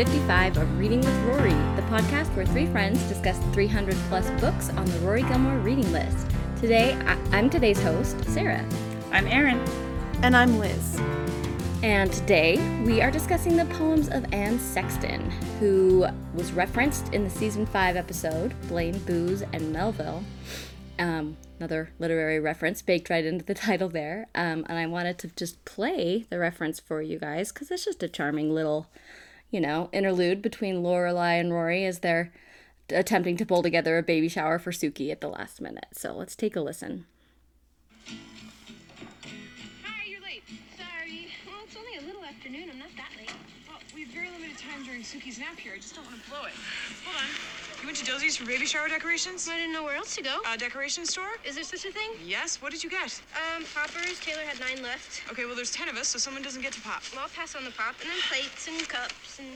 Welcome to episode 55 of Reading with Rory, the podcast where three friends discuss 300 plus books on the Rory Gilmore reading list. Today, I- I'm today's host, Sarah. I'm Erin. And I'm Liz. And today we are discussing the poems of Anne Sexton, who was referenced in the season 5 episode, Blame, Booze, and Melville. Um, another literary reference baked right into the title there. Um, and I wanted to just play the reference for you guys because it's just a charming little, you know, interlude between Lorelai and Rory as they're attempting to pull together a baby shower for Suki at the last minute. So let's take a listen. Hi, you're late. Sorry. Well, it's only a little afternoon. I'm not that late. Well, we have very limited time during Suki's nap here. I just don't want to blow it. Hold on. You went to Doose's for baby shower decorations? I didn't know where else to go. A decoration store? Is there such a thing? Yes. What did you get? Um, poppers. Taylor had nine left. Okay, well, there's ten of us, so someone doesn't get to pop. Well, I'll pass on the pop, and then plates and cups and.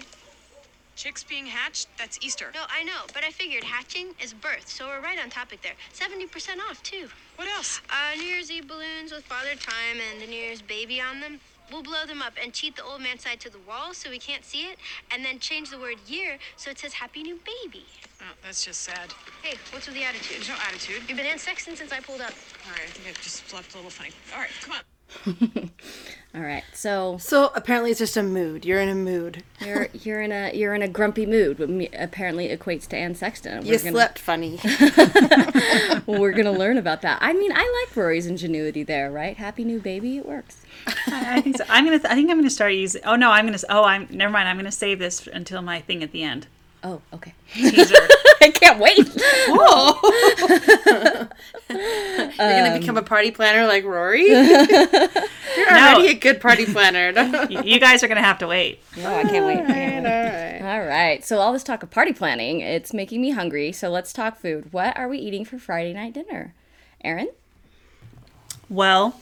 Chicks being hatched? That's Easter. No, I know, but I figured hatching is birth, so we're right on topic there. Seventy percent off too. What else? Uh, New Year's Eve balloons with Father Time and the New Year's baby on them. We'll blow them up and cheat the old man side to the wall so we can't see it, and then change the word year so it says Happy New Baby. Oh, that's just sad. Hey, what's with the attitude? There's no attitude. You've been Anne Sexton since I pulled up. All right, I think I just left a little funny. All right, come on. All right, so So apparently it's just a mood. You're in a mood. you're you're in a you're in a grumpy mood, which apparently equates to Anne Sexton. You We're gonna- slept funny. We're gonna learn about that. I mean, I like Rory's ingenuity there, right? Happy new baby, it works. I think so. I'm gonna. I think I'm gonna start using. Oh no, I'm gonna. Oh, I'm. Never mind. I'm gonna save this until my thing at the end. Oh, okay. Teaser. I can't wait. You're gonna become a um, party planner like Rory. You're No. already a good party planner. all right, Y- you guys are gonna have to wait. No, I can't wait. I can't wait. right. All right. So all this talk of party planning, it's making me hungry. So let's talk food. What are we eating for Friday night dinner? Erin? Well,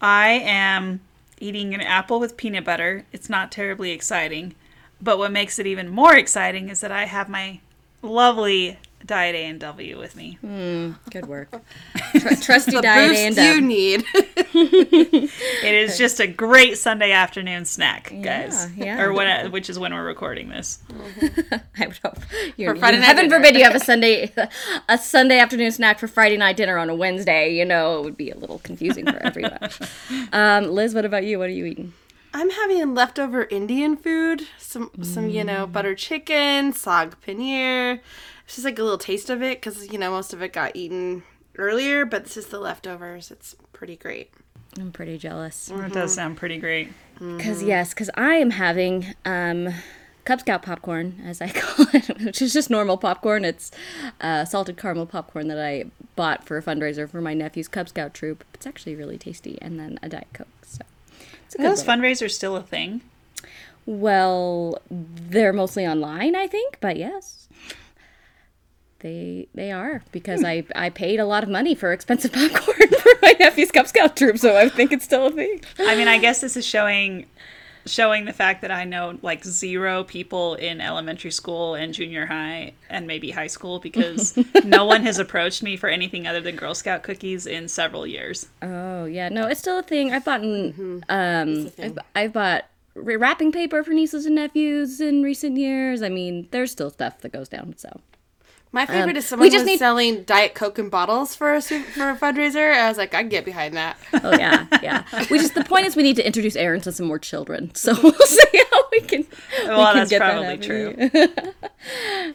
I am eating an apple with peanut butter. It's not terribly exciting, but what makes it even more exciting is that I have my lovely Diet A and W with me. Good work. Tr- trusty diet A and W. you need. It is just a great Sunday afternoon snack, guys. Yeah, yeah. Or when, which is when we're recording this. I would hope. You're, For Friday you- heaven dinner. forbid you have a Sunday, a Sunday afternoon snack for Friday night dinner on a Wednesday. You know, it would be a little confusing for everyone. um, Liz, what about you? What are you eating? I'm having leftover Indian food. Some, some you know, butter chicken, sag paneer. It's just like a little taste of it because you know most of it got eaten earlier, but this is the leftovers. It's pretty great. I'm pretty jealous. It does sound pretty great. Because yes, because I am having um, Cub Scout popcorn, as I call it, which is just normal popcorn. It's uh, salted caramel popcorn that I bought for a fundraiser for my nephew's Cub Scout troop. It's actually really tasty, and then a diet coke. So it's a Are those little- fundraisers still a thing? Well, they're mostly online, I think, but yes. They they are because I I paid a lot of money for expensive popcorn for my nephew's Cub Scout troop, so I think it's still a thing. I mean, I guess this is showing showing the fact that I know like zero people in elementary school and junior high and maybe high school because no one has approached me for anything other than Girl Scout cookies in several years. Oh yeah, no, it's still a thing. I've bought um, I've, I've bought wrapping paper for nieces and nephews in recent years. I mean, there's still stuff that goes down. So My favorite is we someone just was need- selling Diet Coke in bottles for a for a fundraiser. I was like, I can get behind that. oh yeah, yeah. We just the point is we need to introduce Erin to some more children. So we'll see how we can. Well, can that's get that probably happening. true.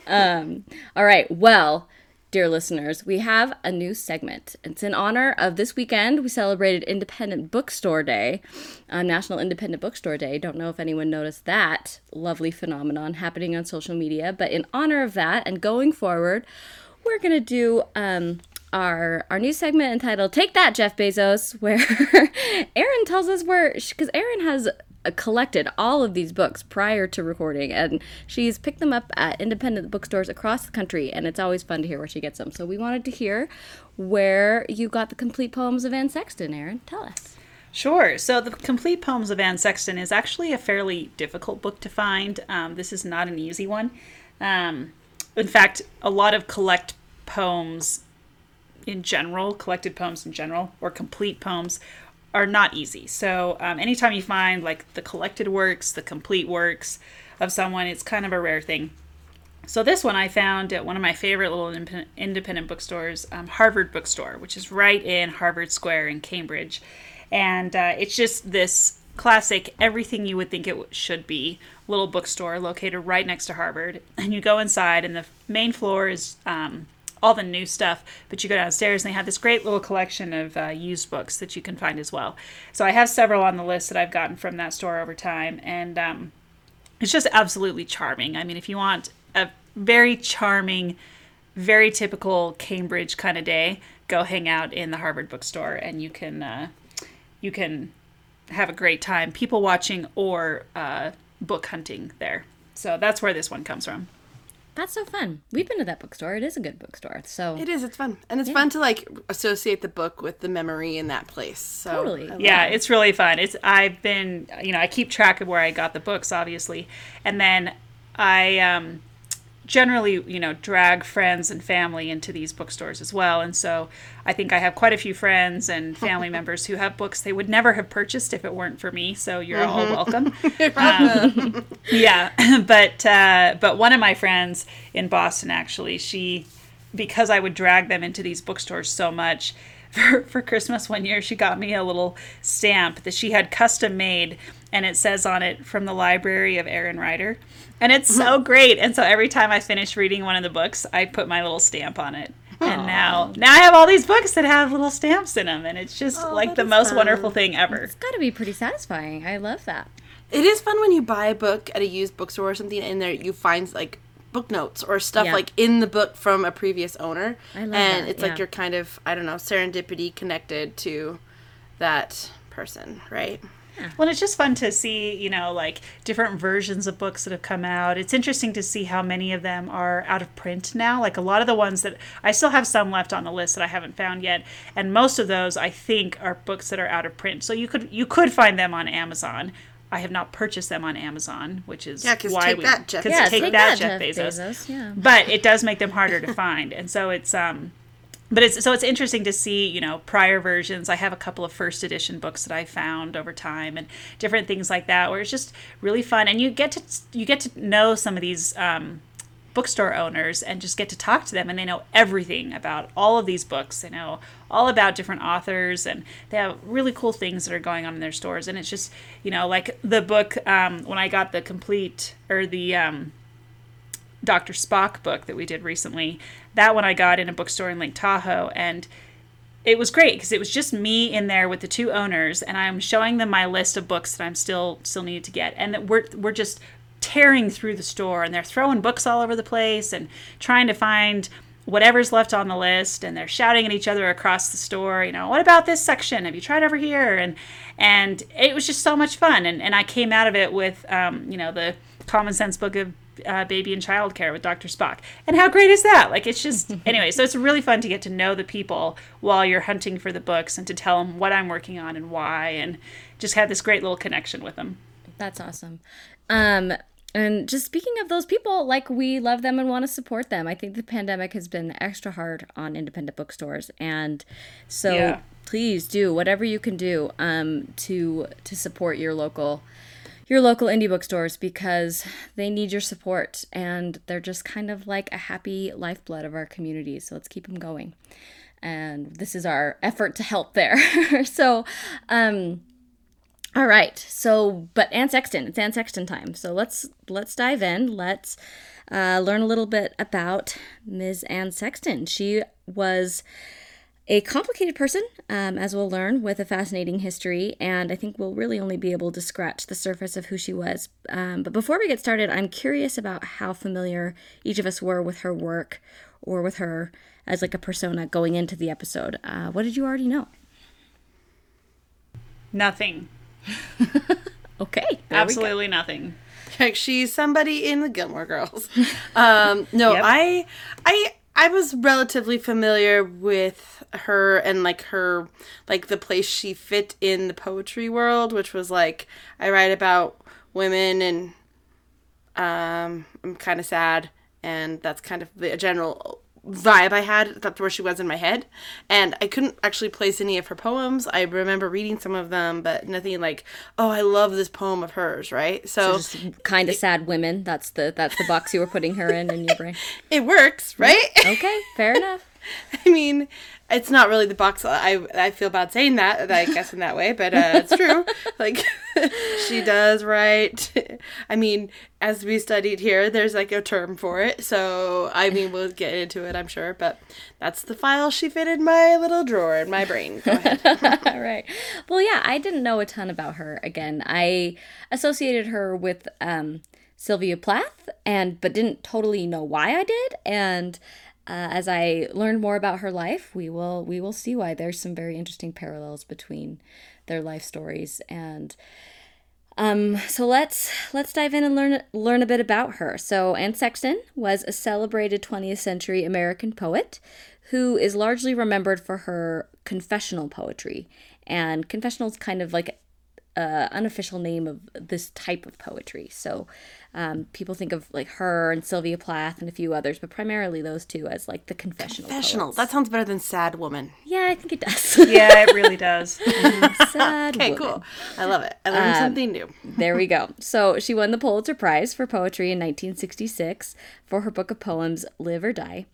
Um, all right. Well, dear listeners, we have a new segment. It's in honor of this weekend. We celebrated Independent Bookstore Day, uh, National Independent Bookstore Day. Don't know if anyone noticed that lovely phenomenon happening on social media, but in honor of that and going forward, we're gonna do um, our our new segment entitled "Take That, Jeff Bezos," where Erin tells us where because Erin has collected all of these books prior to recording, and she's picked them up at independent bookstores across the country, and it's always fun to hear where she gets them. So we wanted to hear where you got the complete poems of Anne Sexton. Erin, tell us. Sure. So, the complete poems of Anne Sexton is actually a fairly difficult book to find. Um, this is not an easy one. Um, in fact, a lot of collect poems in general, collected poems in general, or complete poems, are not easy. So um, anytime you find like the collected works, the complete works of someone, it's kind of a rare thing. So this one I found at one of my favorite little independent, bookstores, um, Harvard Bookstore, which is right in Harvard Square in Cambridge, and uh, it's just this classic everything you would think it should be little bookstore located right next to Harvard. And you go inside, and the main floor is um, all the new stuff, but you go downstairs and they have this great little collection of uh, used books that you can find as well. So I have several on the list that I've gotten from that store over time, and um, it's just absolutely charming. I mean, if you want a very charming, very typical Cambridge kind of day, go hang out in the Harvard bookstore, and you can uh, you can have a great time people watching or uh, book hunting there. So that's where this one comes from. That's so fun. We've been to that bookstore. It is a good bookstore. So It is. It's fun, and it's fun to like associate the book with the memory in that place. So Totally. Yeah, it. it's really fun. It's I've been you know I keep track of where I got the books obviously, and then I um, generally you know drag friends and family into these bookstores as well. And so I think I have quite a few friends and family members who have books they would never have purchased if it weren't for me. So you're all welcome. Um, yeah, but uh, but one of my friends in Boston actually she because I would drag them into these bookstores so much. For, for Christmas one year, she got me a little stamp that she had custom made, and it says on it from the library of Erin Ryder, and it's so mm-hmm. great. And so every time I finish reading one of the books, I put my little stamp on it. And now, now I have all these books that have little stamps in them, and it's just oh, like the most fun. wonderful thing ever. it's got to be pretty satisfying. I love that. It is fun when you buy a book at a used bookstore or something, and there you find like book notes or stuff Yeah. like in the book from a previous owner. I love and that, it's yeah. like you're kind of I don't know serendipity connected to that person, right? Well, it's just fun to see, you know, like different versions of books that have come out. It's interesting to see how many of them are out of print now. Like a lot of the ones that I still have some left on the list that I haven't found yet, and most of those I think are books that are out of print. So you could you could find them on Amazon. I have not purchased them on Amazon, which is Yeah, 'cause why take we that, Jeff 'cause Yeah, take, that, Jeff, Bezos. Yeah. But it does make them harder to find, and so it's um but it's so it's interesting to see you know prior versions i have a couple of first edition books that i found over time and different things like that where it's just really fun and you get to you get to know some of these um, bookstore owners and just get to talk to them and they know everything about all of these books they know all about different authors and they have really cool things that are going on in their stores and it's just you know like the book um, when i got the complete or the um, Dr. Spock book that we did recently. That one I got in a bookstore in Lake Tahoe, and it was great because it was just me in there with the two owners, and I'm showing them my list of books that I'm still still needed to get, and that we're we're just tearing through the store, and they're throwing books all over the place and trying to find whatever's left on the list and they're shouting at each other across the store you know what about this section? Have you tried over here? And and it was just so much fun and, and i came out of it with um, you know the common sense book of uh, baby and child care with dr spock and how great is that like it's just anyway so it's really fun to get to know the people while you're hunting for the books and to tell them what i'm working on and why and just have this great little connection with them That's awesome. Um, and just speaking of those people, like we love them and want to support them. I think the pandemic has been extra hard on independent bookstores, and so Yeah. please do whatever you can do um, to to support your local your local indie bookstores because they need your support and they're just kind of like a happy lifeblood of our community. So let's keep them going. And this is our effort to help there. so, um, all right. So, but Anne Sexton, it's Anne Sexton time. So let's let's dive in. Let's uh, learn a little bit about Ms. Anne Sexton. She was a complicated person, um, as we'll learn, with a fascinating history, and I think we'll really only be able to scratch the surface of who she was. Um, but before we get started, I'm curious about how familiar each of us were with her work or with her as like a persona going into the episode. Uh, what did you already know? nothing Okay, there we go. absolutely nothing Like she's somebody in the Gilmore Girls. Um, no, Yep. I, I, I was relatively familiar with her and like her, like the place she fit in the poetry world, which was like I write about women and um, I'm kind of sad, and that's kind of the general vibe I had. That's where she was in my head, and I couldn't actually place any of her poems. I remember reading some of them, but nothing like, oh, I love this poem of hers. Right, so, Just kind of sad women. That's the that's the box you were putting her in in your brain. it works, right? Okay, fair enough. I mean, it's not really the box. I I feel bad saying that. I guess in that way, but uh, it's true. like she does write. I mean, as we studied here, there's like a term for it. So I mean, we'll get into it, I'm sure. But that's the file she fit in my little drawer in my brain. Go ahead. All right. Well, yeah, I didn't know a ton about her. Again, I associated her with um, Sylvia Plath, and but didn't totally know why I did. And uh, as I learn more about her life, we will we will see why there's some very interesting parallels between their life stories and. Um, so let's let's dive in and learn learn a bit about her. So Anne Sexton was a celebrated 20th century American poet who is largely remembered for her confessional poetry. And confessional is kind of like uh, unofficial name of this type of poetry. So um, people think of like her and Sylvia Plath and a few others, but primarily those two as like the confessional. Confessional. poets. That sounds better than sad woman. yeah, I think it does. Yeah, it really does. Sad Okay, woman. cool. I love it. I learned something new. There we go. So she won the Pulitzer Prize for poetry in 1966 for her book of poems "Live or Die."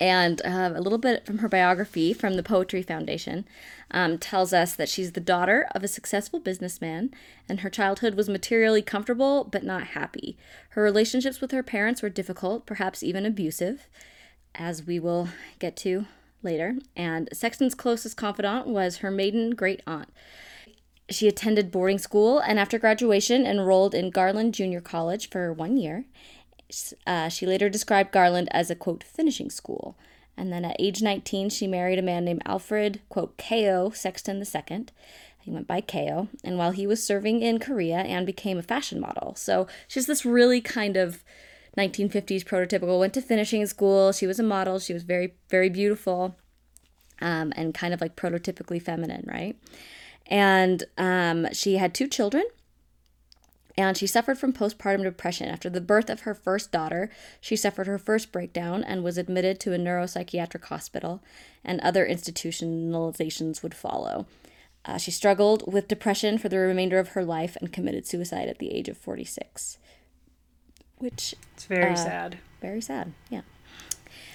And uh, a little bit from her biography from the Poetry Foundation um, tells us that she's the daughter of a successful businessman, and her childhood was materially comfortable but not happy. Her relationships with her parents were difficult, perhaps even abusive, as we will get to later. And Sexton's closest confidant was her maiden great aunt. She attended boarding school and after graduation enrolled in Garland Junior College for one year. Uh, she later described Garland as a quote finishing school. And then at age 19, she married a man named Alfred, quote, Kayo Sexton II. He went by Kayo. And while he was serving in Korea, Anne became a fashion model. So she's this really kind of 1950s prototypical, went to finishing school. She was a model. She was very, very beautiful um, and kind of like prototypically feminine, right? And um, she had two children. And she suffered from postpartum depression. After the birth of her first daughter, she suffered her first breakdown and was admitted to a neuropsychiatric hospital, and other institutionalizations would follow. Uh, she struggled with depression for the remainder of her life and committed suicide at the age of 46. Which, It's very sad. very sad. Yeah.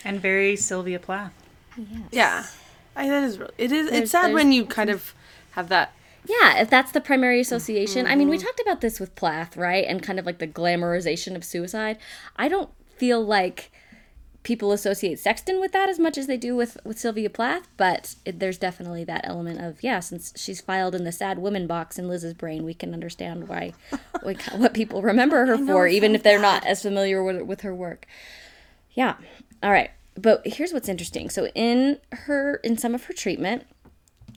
And very Sylvia Plath. Yeah. I, that is really, it is, There's- it's sad when you kind of have that Yeah, if that's the primary association. I mean, we talked about this with Plath, right? And kind of like the glamorization of suicide. I don't feel like people associate Sexton with that as much as they do with with Sylvia Plath, but it, there's definitely that element of yeah, since she's filed in the sad women box in Liz's brain, we can understand why like, what people remember her for, even if they're not as familiar with with her work. Yeah. All right. But here's what's interesting. So in her in some of her treatment,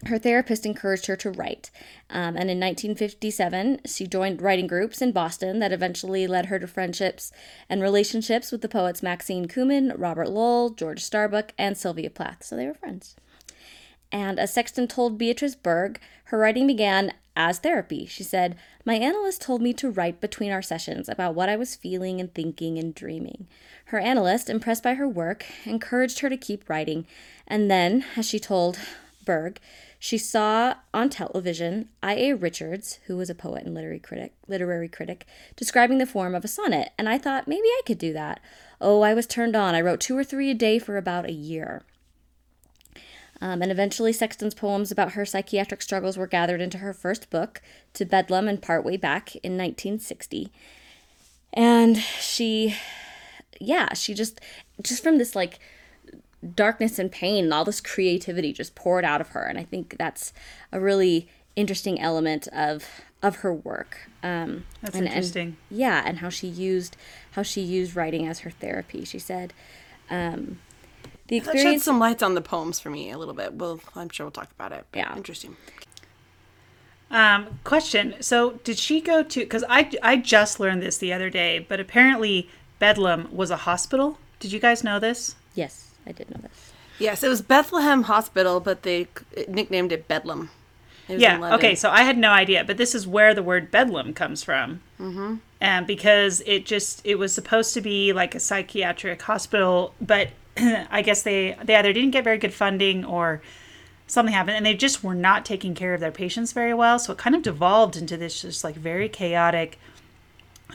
her therapist encouraged her to write. Um, and in 1957, she joined writing groups in Boston that eventually led her to friendships and relationships with the poets Maxine Kumin, Robert Lowell, George Starbuck, and Sylvia Plath. So they were friends. And as Sexton told Beatrice Berg, her writing began as therapy. She said, My analyst told me to write between our sessions about what I was feeling and thinking and dreaming. Her analyst, impressed by her work, encouraged her to keep writing. And then, as she told Berg, she saw on television I.A. Richards, who was a poet and literary critic, literary critic, describing the form of a sonnet, and I thought maybe I could do that. Oh, I was turned on. I wrote two or three a day for about a year. Um, and eventually, Sexton's poems about her psychiatric struggles were gathered into her first book, To Bedlam, and partway back in 1960. And she, yeah, she just, just from this like darkness and pain and all this creativity just poured out of her. And I think that's a really interesting element of of her work. Um, That's and- and- interesting. yeah, and how she used how she used writing as her therapy. She said, um, "The That shed experience." some lights on the poems for me a little bit. Well, I'm sure we'll talk about it. Yeah. Interesting. Um, question. So, did she go to? Because I I just learned this the other day, but apparently Bedlam was a hospital. Did you guys know this? yes, I did know this. Yes, it was Bethlehem Hospital, but they nicknamed it Bedlam. It Yeah. Okay. So I had no idea, but this is where the word Bedlam comes from. Mm-hmm. And because it just it was supposed to be like a psychiatric hospital, but I guess they they either didn't get very good funding or something happened and they just were not taking care of their patients very well. So it kind of devolved into this just like very chaotic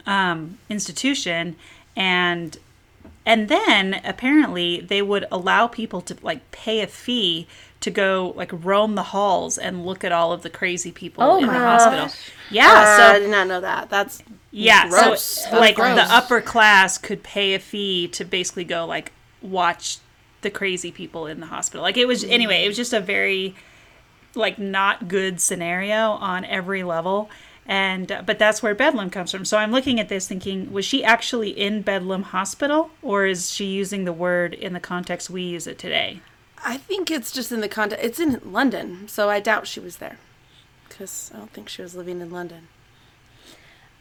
um, institution and and then apparently they would allow people to like pay a fee to go like roam the halls and look at all of the crazy people Oh in my the gosh. hospital. Yeah, Uh, I did not know that. That's yeah, gross. so That's like gross. the upper class could pay a fee to basically go like watch the crazy people in the hospital. Like it was anyway, it was just a very like not good scenario on every level. And uh, but that's where Bedlam comes from. So I'm looking at this thinking, was she actually in Bedlam Hospital or is she using the word in the context we use it today? I think it's just in the context. It's in London, so I doubt she was there. Because I don't think she was living in London.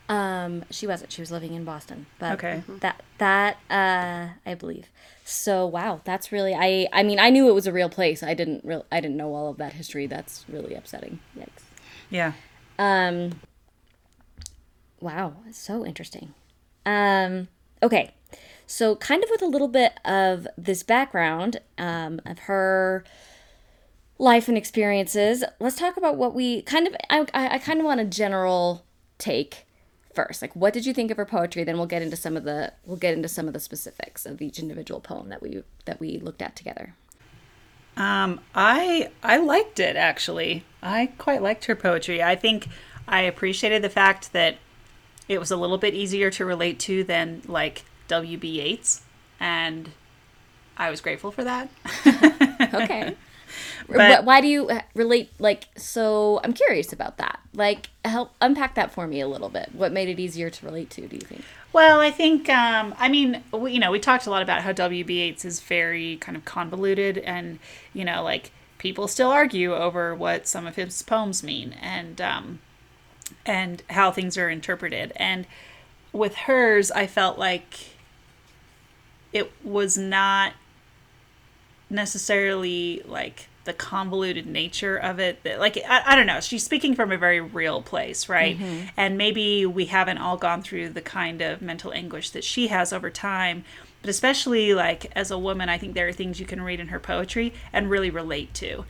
Um, she wasn't. She was living in Boston. But Okay. that that uh, I believe. So wow, that's really I. I mean, I knew it was a real place. I didn't real. I didn't know all of that history. That's really upsetting. Yikes. Yeah. Um. Wow, so interesting. Um. Okay, so kind of with a little bit of this background um, of her life and experiences, let's talk about what we kind of. I I, kind of want a general take first. Like, what did you think of her poetry? Then we'll get into some of the we'll get into some of the specifics of each individual poem that we that we looked at together. Um, I I liked it actually. I quite liked her poetry. I think I appreciated the fact that it was a little bit easier to relate to than like W.B. Yeats, and I was grateful for that. Okay. But- Wh- why do you uh, relate like so i'm curious about that like help unpack that for me a little bit what made it easier to relate to do you think Well, I think um, I mean we, you know we talked a lot about how W.B. Yeats is very kind of convoluted, and you know like people still argue over what some of his poems mean, and um, and how things are interpreted. And with hers, I felt like it was not necessarily like the convoluted nature of it that like I, I don't know. She's speaking from a very real place right? Mm-hmm. And maybe we haven't all gone through the kind of mental anguish that she has over time but especially like as a woman i think there are things you can read in her poetry and really relate to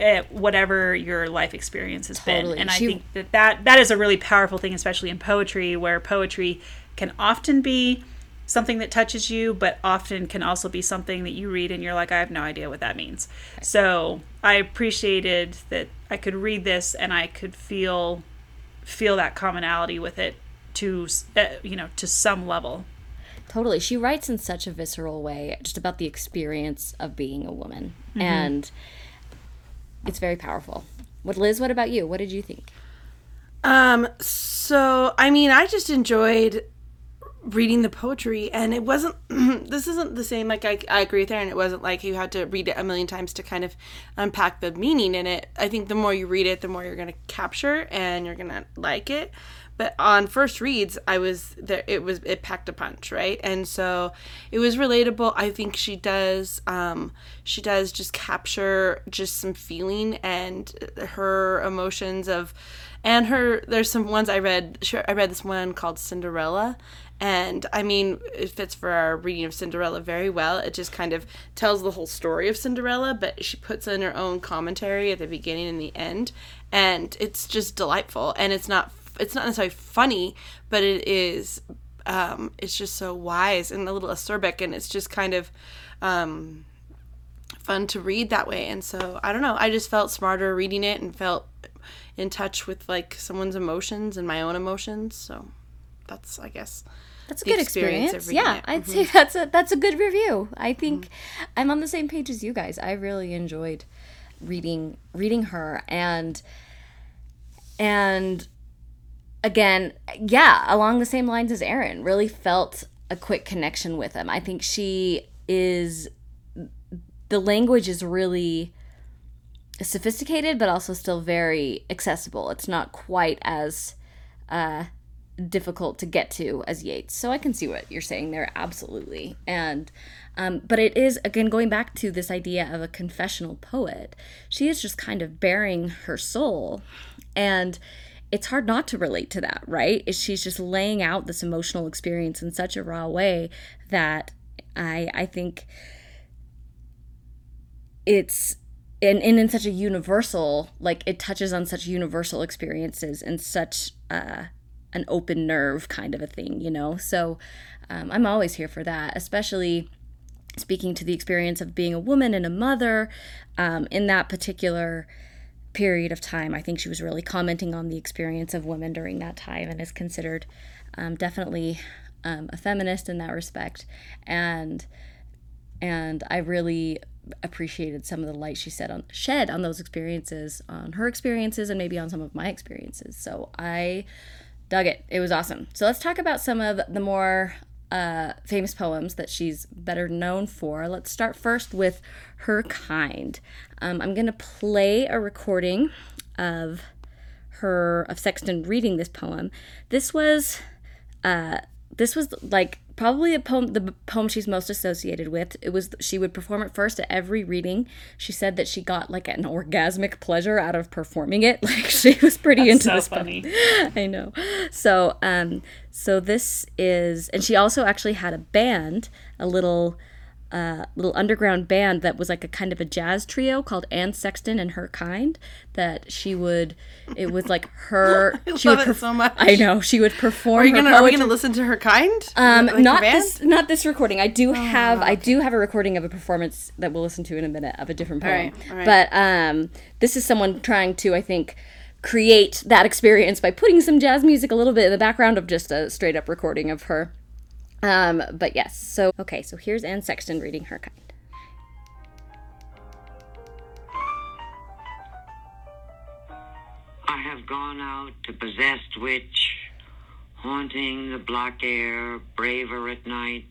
uh, whatever your life experience has Totally. been and i think that, that that is a really powerful thing especially in poetry where poetry can often be something that touches you, but often can also be something that you read and you're like, I have no idea what that means. So I appreciated that I could read this and I could feel feel that commonality with it to uh, you know to some level. totally she writes in such a visceral way just about the experience of being a woman and it's very powerful what liz what about you what did you think Um, so I mean, I just enjoyed reading the poetry, and it wasn't. this isn't the same. Like I, I agree with Erin. It wasn't like you had to read it a million times to kind of unpack the meaning in it. I think the more you read it, the more you're gonna capture, and you're gonna like it. But on first reads, I was there. It was it packed a punch, right? And so it was relatable. I think she does. Um, she does just capture just some feeling and her emotions of and her there's some ones i read i read this one called cinderella and i mean it fits for our reading of cinderella very well it just kind of tells the whole story of cinderella but she puts in her own commentary at the beginning and the end and it's just delightful and it's not it's not necessarily funny but it is um it's just so wise and a little acerbic and it's just kind of um fun to read that way and so i don't know i just felt smarter reading it and felt in touch with like someone's emotions and my own emotions so that's i guess That's a good experience experience. Yeah. I'd say that's a that's a good review. I think I'm on the same page as you guys. I really enjoyed reading reading her and and again, yeah, along the same lines as Erin, really felt a quick connection with him. I think she is the language is really sophisticated but also still very accessible. It's not quite as uh difficult to get to as Yeats. So I can see what you're saying there absolutely. And um, but it is again going back to this idea of a confessional poet. She is just kind of baring her soul and it's hard not to relate to that, right? Is she's just laying out this emotional experience in such a raw way that I I think it's and, and in such a universal like it touches on such universal experiences and such uh, an open nerve kind of a thing you know so um, i'm always here for that especially speaking to the experience of being a woman and a mother um, in that particular period of time i think she was really commenting on the experience of women during that time and is considered um, definitely um, a feminist in that respect and and i really appreciated some of the light she said on shed on those experiences, on her experiences, and maybe on some of my experiences. So I dug it. It was awesome. So let's talk about some of the more uh, famous poems that she's better known for. Let's start first with Her Kind. Um, I'm going to play a recording of her, of Sexton reading this poem. This was, uh, this was like probably a poem the poem she's most associated with it was she would perform it first at every reading she said that she got like an orgasmic pleasure out of performing it like she was pretty That's into so this funny. poem. i know so um so this is and she also actually had a band a little uh, little underground band that was like a kind of a jazz trio called Anne Sexton and Her Kind. That she would, it was like her. I she love would it so much. I know she would perform. Are you gonna Are we gonna listen to her kind? um, Like not this, not this recording. I do have, I do have a recording of a performance that we'll listen to in a minute of a different poem. right, all right. But um, this is someone trying to, I think, create that experience by putting some jazz music a little bit in the background of just a straight up recording of her. Um, but yes, so okay, so here's Anne Sexton reading her kind. I have gone out to possessed witch, haunting the black air, braver at night.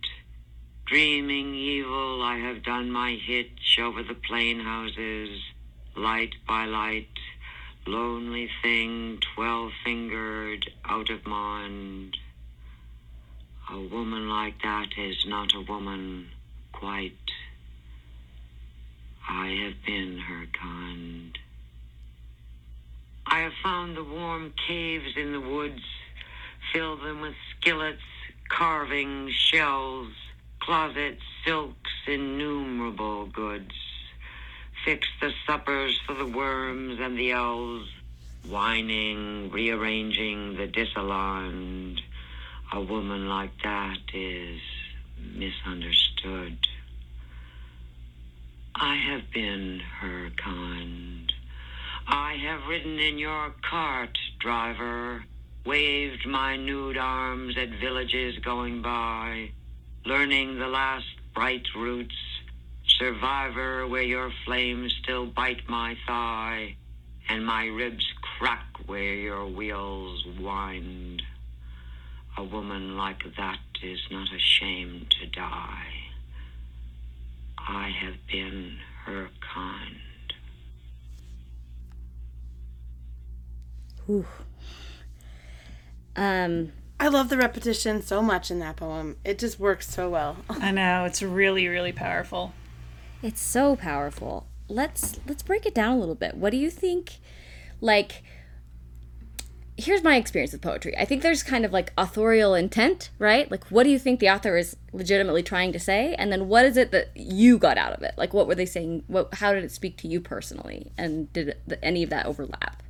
Dreaming evil, I have done my hitch over the plain houses, light by light. Lonely thing, twelve fingered, out of mind. A woman like that is not a woman, quite. I have been her kind. I have found the warm caves in the woods, fill them with skillets, carvings, shells, closets, silks, innumerable goods. Fix the suppers for the worms and the owls, whining, rearranging the disalarmed. A woman like that is misunderstood. I have been her kind. I have ridden in your cart, driver, waved my nude arms at villages going by, learning the last bright routes, survivor where your flames still bite my thigh, and my ribs crack where your wheels wind. A woman like that is not ashamed to die. I have been her kind. Um, I love the repetition so much in that poem. It just works so well. I know it's really, really powerful. It's so powerful. Let's let's break it down a little bit. What do you think like here's my experience with poetry. I think there's kind of like authorial intent, right? Like what do you think the author is legitimately trying to say? And then what is it that you got out of it? Like what were they saying? What how did it speak to you personally? And did it, any of that overlap?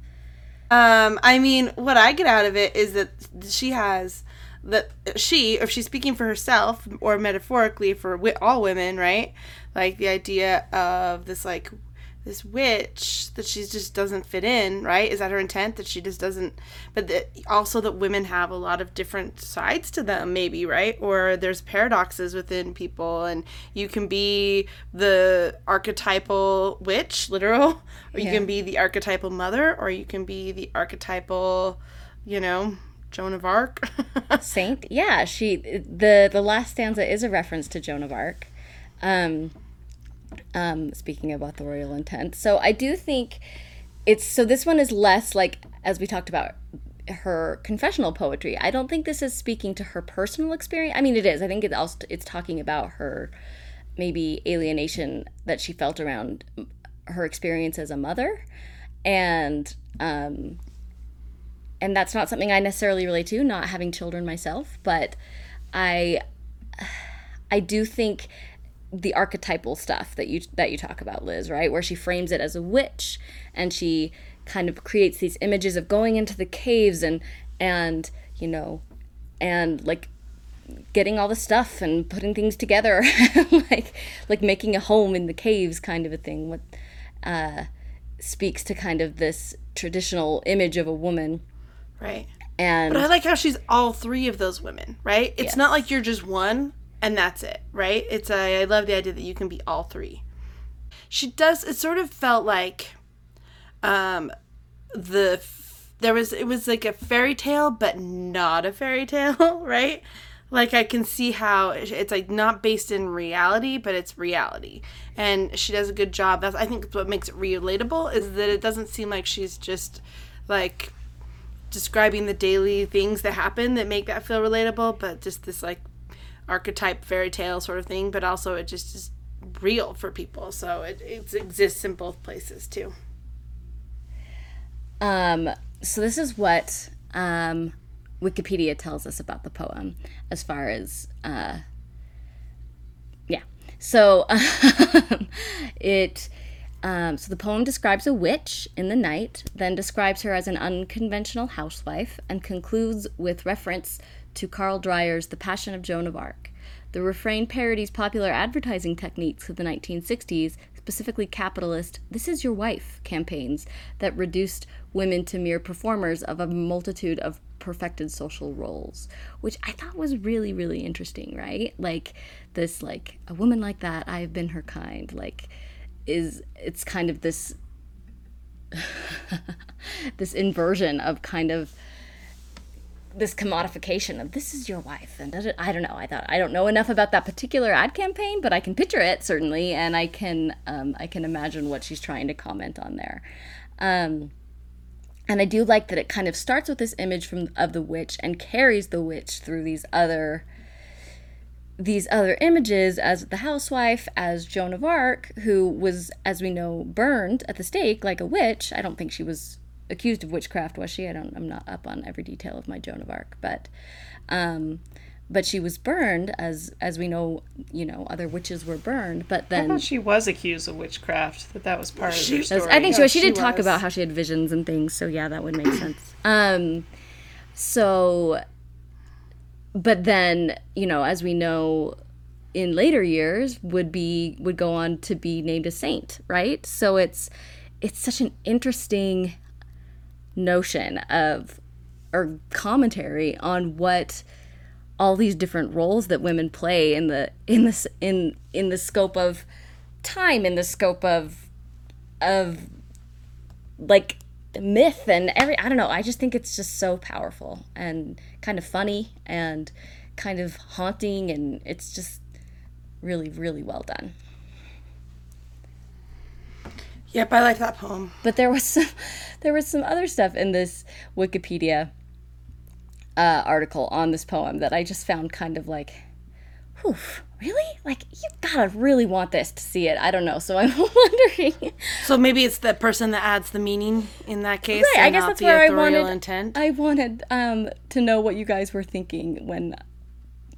Um, I mean, what I get out of it is that she has that she, if she's speaking for herself or metaphorically for all women, right? Like the idea of this like this witch that she just doesn't fit in, right? Is that her intent that she just doesn't? But that also that women have a lot of different sides to them, maybe, right? Or there's paradoxes within people, and you can be the archetypal witch, literal, or you Yeah. can be the archetypal mother, or you can be the archetypal, you know, Joan of Arc. Saint? Yeah, she the the last stanza is a reference to Joan of Arc. Um um speaking of authorial intent. So I do think it's so this one is less like as we talked about her confessional poetry. I don't think this is speaking to her personal experience. I mean it is. I think it also it's talking about her maybe alienation that she felt around her experience as a mother and um and that's not something I necessarily relate to, not having children myself, but I I do think the archetypal stuff that you that you talk about Liz right where she frames it as a witch and she kind of creates these images of going into the caves and and you know and like getting all the stuff and putting things together like like making a home in the caves kind of a thing what uh speaks to kind of this traditional image of a woman Right. and But I like how she's all three of those women, right? It's not like you're just one and that's it, right? It's a, I love the idea that you can be all three. She does. It sort of felt like, um, the there was it was like a fairy tale, but not a fairy tale, right? Like I can see how it's like not based in reality, but it's reality, and she does a good job. That's I think what makes it relatable is that it doesn't seem like she's just like describing the daily things that happen that make that feel relatable, but just this like archetype fairy tale sort of thing, but also it just is real for people. So it, it exists in both places too. Um, so this is what um, Wikipedia tells us about the poem, as far as uh, yeah. So it um, so the poem describes a witch in the night, then describes her as an unconventional housewife, and concludes with reference to Carl Dreyer's *The Passion of Joan of Arc*. The refrain parodies popular advertising techniques of the 1960s, specifically capitalist "This is your wife" campaigns that reduced women to mere performers of a multitude of perfected social roles, which I thought was really, really interesting, right? Like this, like a woman like that, I have been her kind, like is it's kind of this this inversion of kind of this commodification of this is your wife and I don't know I thought I don't know enough about that particular ad campaign but I can picture it certainly and I can um, I can imagine what she's trying to comment on there um, and I do like that it kind of starts with this image from of the witch and carries the witch through these other these other images as the housewife, as Joan of Arc, who was, as we know, burned at the stake like a witch. I don't think she was accused of witchcraft, was she? I don't. I'm not up on every detail of my Joan of Arc, but, um, but she was burned as as we know. You know, other witches were burned, but I then thought she was accused of witchcraft. That that was part of her story. I think so. She she did talk about how she had visions and things. So yeah, that would make sense. Um, so, but then you know, as we know, in later years, would be would go on to be named a saint, right? So it's it's such an interesting notion of or commentary on what all these different roles that women play in the in this in in the scope of time in the scope of of like myth and every I don't know I just think it's just so powerful and kind of funny and kind of haunting and it's just really really well done Yep, I like that poem. but there was some there was some other stuff in this Wikipedia uh, article on this poem that I just found kind of like, whew, really? Like you gotta really want this to see it. I don't know. So I'm wondering. So maybe it's the person that adds the meaning in that case. Right, I guess that's where I wanted. intent. I wanted um, to know what you guys were thinking when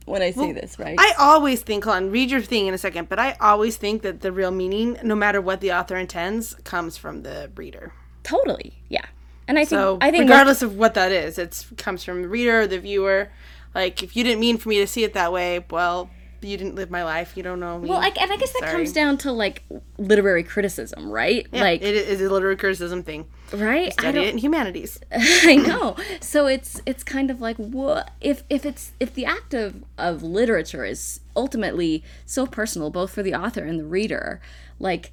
when I say this. Right? I always think, hold on, read your thing in a second, but I always think that the real meaning, no matter what the author intends, comes from the reader. totally. Yeah. And I think So I think regardless of what that is, it comes from the reader or the viewer. Like if you didn't mean for me to see it that way, well, you didn't live my life. You don't know me. well, I, and I guess that Sorry. comes down to like literary criticism, right? Yeah, like, it is a literary criticism thing. right? I Study don't, it in humanities. I know. So it's it's kind of like what if if it's if the act of of literature is ultimately so personal both for the author and the reader, like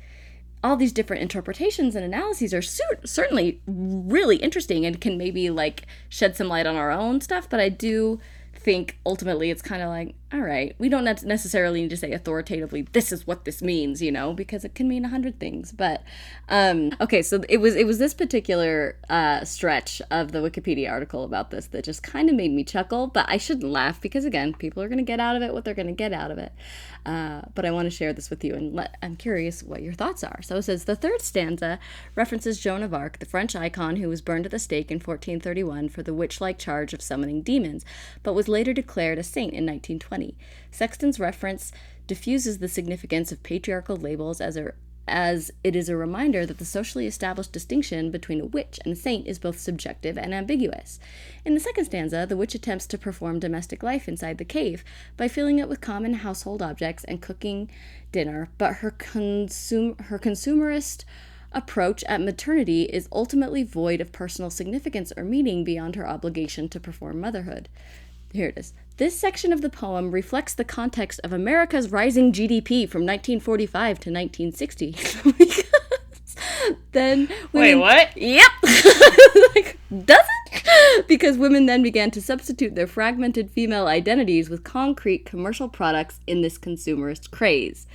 all these different interpretations and analyses are cer- certainly really interesting and can maybe like shed some light on our own stuff, but I do think ultimately it's kind of like all right we don't necessarily need to say authoritatively this is what this means you know because it can mean a hundred things but um okay so it was it was this particular uh stretch of the wikipedia article about this that just kind of made me chuckle but i shouldn't laugh because again people are going to get out of it what they're going to get out of it uh, but I want to share this with you, and let, I'm curious what your thoughts are. So it says the third stanza references Joan of Arc, the French icon who was burned at the stake in 1431 for the witch-like charge of summoning demons, but was later declared a saint in 1920. Sexton's reference diffuses the significance of patriarchal labels as a as it is a reminder that the socially established distinction between a witch and a saint is both subjective and ambiguous. In the second stanza, the witch attempts to perform domestic life inside the cave by filling it with common household objects and cooking dinner, but her consum- her consumerist approach at maternity is ultimately void of personal significance or meaning beyond her obligation to perform motherhood. Here it is. This section of the poem reflects the context of America's rising GDP from 1945 to 1960. Because then Wait, what? Yep. like, does it? Because women then began to substitute their fragmented female identities with concrete commercial products in this consumerist craze.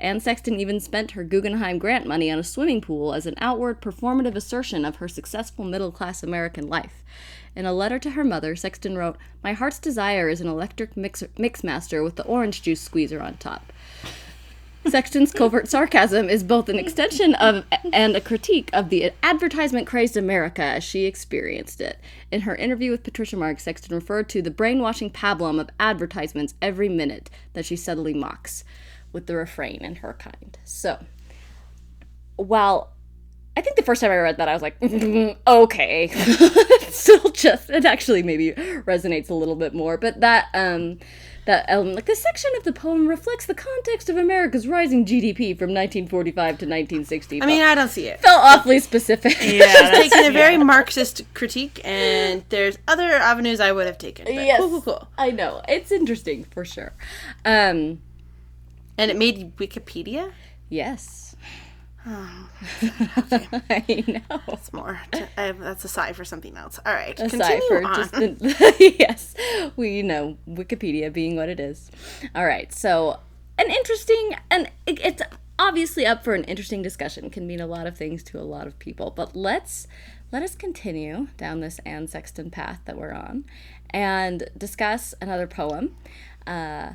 Anne Sexton even spent her Guggenheim grant money on a swimming pool as an outward performative assertion of her successful middle class American life. In a letter to her mother, Sexton wrote, My heart's desire is an electric mixer, mixmaster with the orange juice squeezer on top. Sexton's covert sarcasm is both an extension of and a critique of the advertisement crazed America as she experienced it. In her interview with Patricia Marx, Sexton referred to the brainwashing pablum of advertisements every minute that she subtly mocks, with the refrain in her kind. So, while I think the first time I read that, I was like, okay. It's Still, just it actually maybe resonates a little bit more, but that um, that um, like this section of the poem reflects the context of America's rising GDP from 1945 to 1960. I mean, I don't see it. felt awfully specific. Yeah, that's, Taking a very Marxist critique, and there's other avenues I would have taken. But yes, cool, cool, cool. I know it's interesting for sure. Um, And it made Wikipedia. yes. Oh, I know. It's more. To, I, that's a sigh for something else. All right, aside continue for on. just yes we you know wikipedia being what it is all right so an interesting and it, it's obviously up for an interesting discussion can mean a lot of things to a lot of people but let's let us continue down this anne sexton path that we're on and discuss another poem uh,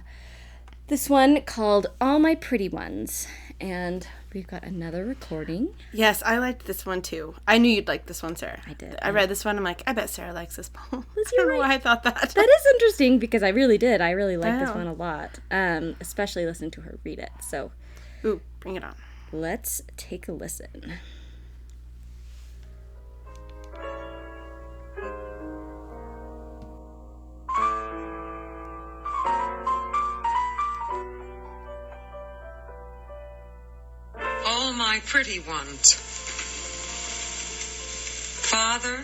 this one called all my pretty ones and we've got another recording Yes, I liked this one too. I knew you'd like this one, Sarah. I did, I read this one. I'm like, I bet Sarah likes this poem. I don't know why I thought that. That is interesting because I really did. I really like this one a lot, um, especially listening to her read it. So Ooh, bring it on. let's take a listen. My pretty ones. Father,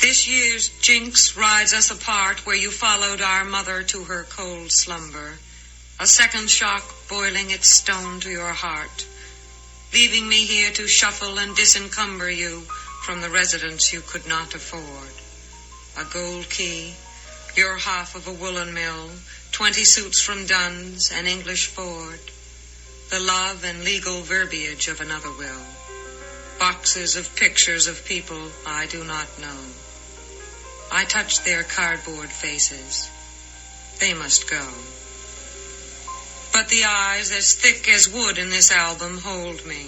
this year's jinx rides us apart where you followed our mother to her cold slumber. A second shock boiling its stone to your heart, leaving me here to shuffle and disencumber you from the residence you could not afford. A gold key, your half of a woolen mill, twenty suits from Dunn's, an English Ford the love and legal verbiage of another will. Boxes of pictures of people I do not know. I touch their cardboard faces. They must go. But the eyes as thick as wood in this album hold me.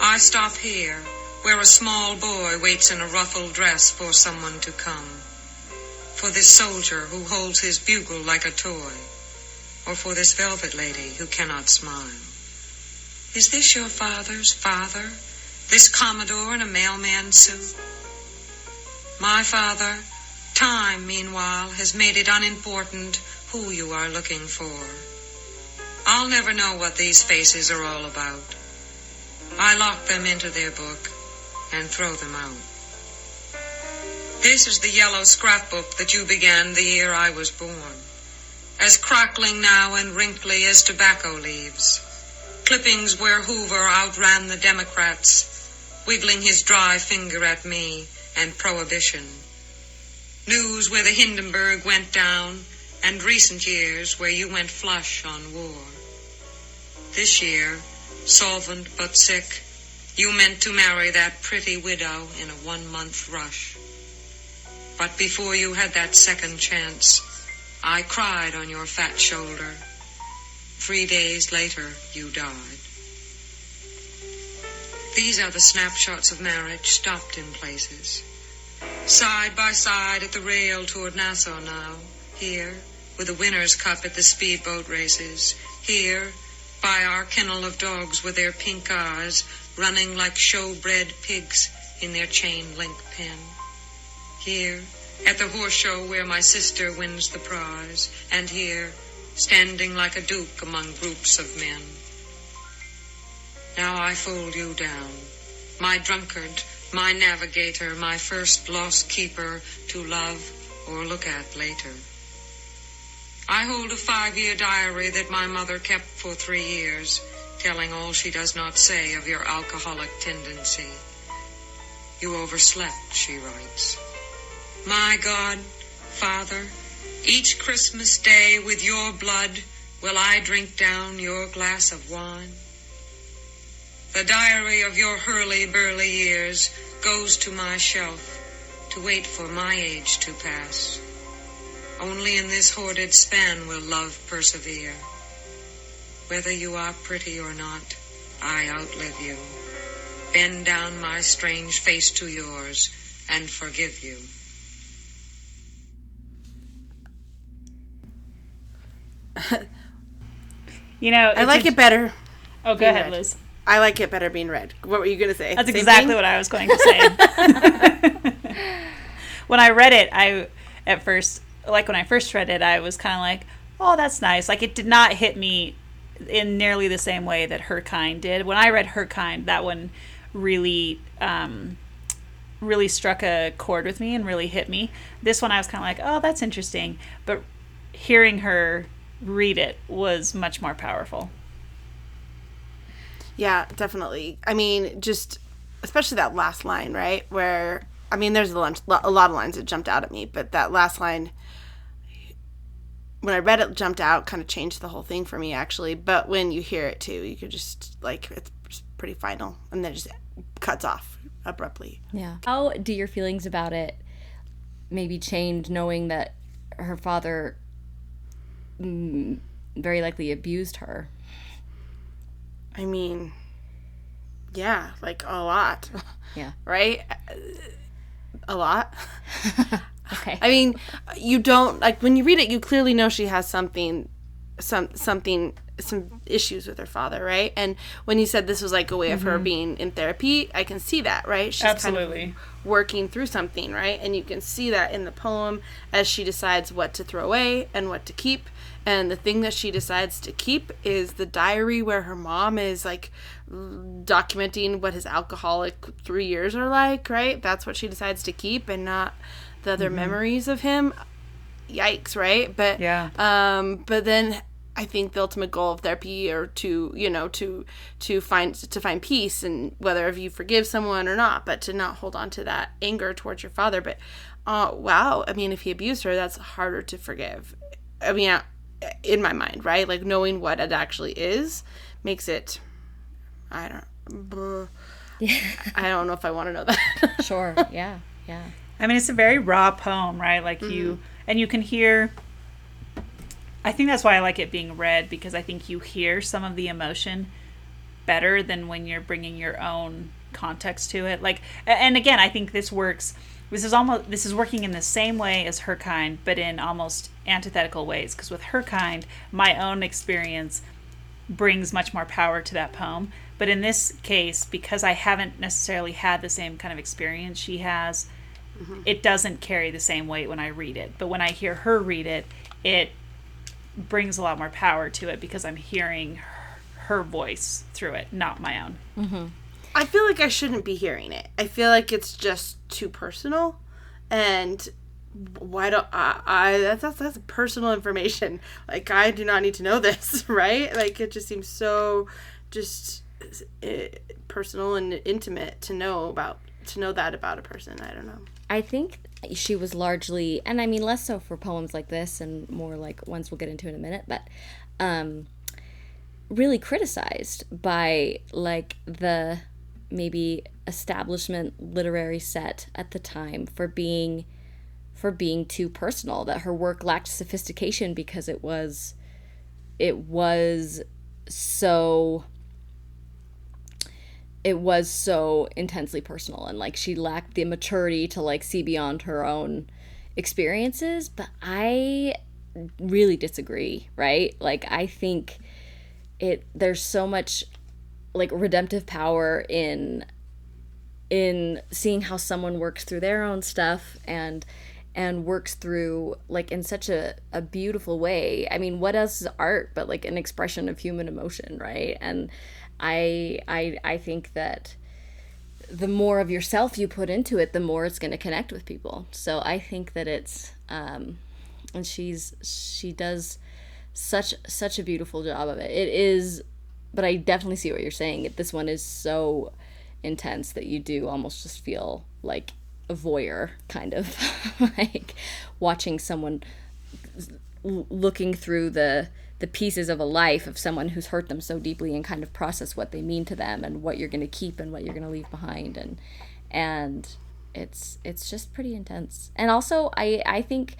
I stop here, where a small boy waits in a ruffled dress for someone to come. For this soldier who holds his bugle like a toy or for this velvet lady who cannot smile. Is this your father's father? This Commodore in a mailman's suit? My father, time, meanwhile, has made it unimportant who you are looking for. I'll never know what these faces are all about. I lock them into their book and throw them out. This is the yellow scrapbook that you began the year I was born as crackling now and wrinkly as tobacco leaves. Clippings where Hoover outran the Democrats, wiggling his dry finger at me and prohibition. News where the Hindenburg went down, and recent years where you went flush on war. This year, solvent but sick, you meant to marry that pretty widow in a one month rush. But before you had that second chance, I cried on your fat shoulder. Three days later, you died. These are the snapshots of marriage stopped in places. Side by side at the rail toward Nassau now, here, with a winner's cup at the speedboat races. Here, by our kennel of dogs with their pink eyes, running like showbred pigs in their chain link pen. Here, at the horse show where my sister wins the prize, and here, standing like a duke among groups of men. Now I fold you down, my drunkard, my navigator, my first lost keeper to love or look at later. I hold a five year diary that my mother kept for three years, telling all she does not say of your alcoholic tendency. You overslept, she writes. My God, Father, each Christmas day with your blood will I drink down your glass of wine. The diary of your hurly-burly years goes to my shelf to wait for my age to pass. Only in this hoarded span will love persevere. Whether you are pretty or not, I outlive you. Bend down my strange face to yours and forgive you. You know, I like it better. Oh, go ahead. Liz. I like it better being read. What were you gonna say? That's Same exactly thing? what I was going to say. when I read it, I at first, like when I first read it, I was kind of like, "Oh, that's nice." Like it did not hit me in nearly the same way that Her Kind did. When I read Her Kind, that one really, um, really struck a chord with me and really hit me. This one, I was kind of like, "Oh, that's interesting," but hearing her read it was much more powerful. Yeah, definitely. I mean, just especially that last line, right? Where I mean, there's a, lunch, a lot of lines that jumped out at me, but that last line, when I read it, jumped out, kind of changed the whole thing for me, actually. But when you hear it too, you could just like it's pretty final, and then it just cuts off abruptly. Yeah. How do your feelings about it maybe change knowing that her father Mm, very likely abused her? I mean, yeah, like a lot, Yeah. right? A lot. Okay. I mean, you don't like when you read it. You clearly know she has something, some something, some issues with her father, right? And when you said this was like a way of her mm-hmm. being in therapy, I can see that, right? She's Absolutely. kind of working through something, right? And you can see that in the poem as she decides what to throw away and what to keep. And the thing that she decides to keep is the diary where her mom is like documenting what his alcoholic three years are like, right? That's what she decides to keep and not the other memories of him. Yikes, right? But Yeah. um but then I think the ultimate goal of therapy or to, you know, to to find to find peace and whether if you forgive someone or not, but to not hold on to that anger towards your father. But uh wow, I mean if he abused her, that's harder to forgive. I mean in my mind, right? Like knowing what it actually is makes it I don't brr. I don't know if I want to know that. Sure. Yeah. Yeah. I mean, it's a very raw poem, right? Like you, mm-hmm. and you can hear. I think that's why I like it being read because I think you hear some of the emotion better than when you're bringing your own context to it. Like, and again, I think this works. This is almost this is working in the same way as her kind, but in almost antithetical ways. Because with her kind, my own experience brings much more power to that poem. But in this case, because I haven't necessarily had the same kind of experience she has, mm-hmm. it doesn't carry the same weight when I read it. But when I hear her read it, it brings a lot more power to it because I'm hearing her, her voice through it, not my own. Mm-hmm. I feel like I shouldn't be hearing it. I feel like it's just too personal, and why don't I? I that's that's, personal information. Like I do not need to know this, right? Like it just seems so, just uh, personal and intimate to know about to know that about a person. I don't know. I think she was largely, and I mean less so for poems like this, and more like ones we'll get into in a minute, but um, really criticized by like the maybe establishment literary set at the time for being for being too personal. That her work lacked sophistication because it was it was so it was so intensely personal and like she lacked the maturity to like see beyond her own experiences but i really disagree, right? Like I think it there's so much like redemptive power in in seeing how someone works through their own stuff and and works through like in such a, a beautiful way. I mean what else is art but like an expression of human emotion right? And i i i think that the more of yourself you put into it the more it's going to connect with people. So i think that it's um and she's she does such such a beautiful job of it. It is but i definitely see what you're saying. This one is so intense that you do almost just feel like a voyeur kind of like watching someone looking through the the pieces of a life of someone who's hurt them so deeply and kind of process what they mean to them and what you're going to keep and what you're going to leave behind. And and it's it's just pretty intense. And also i i think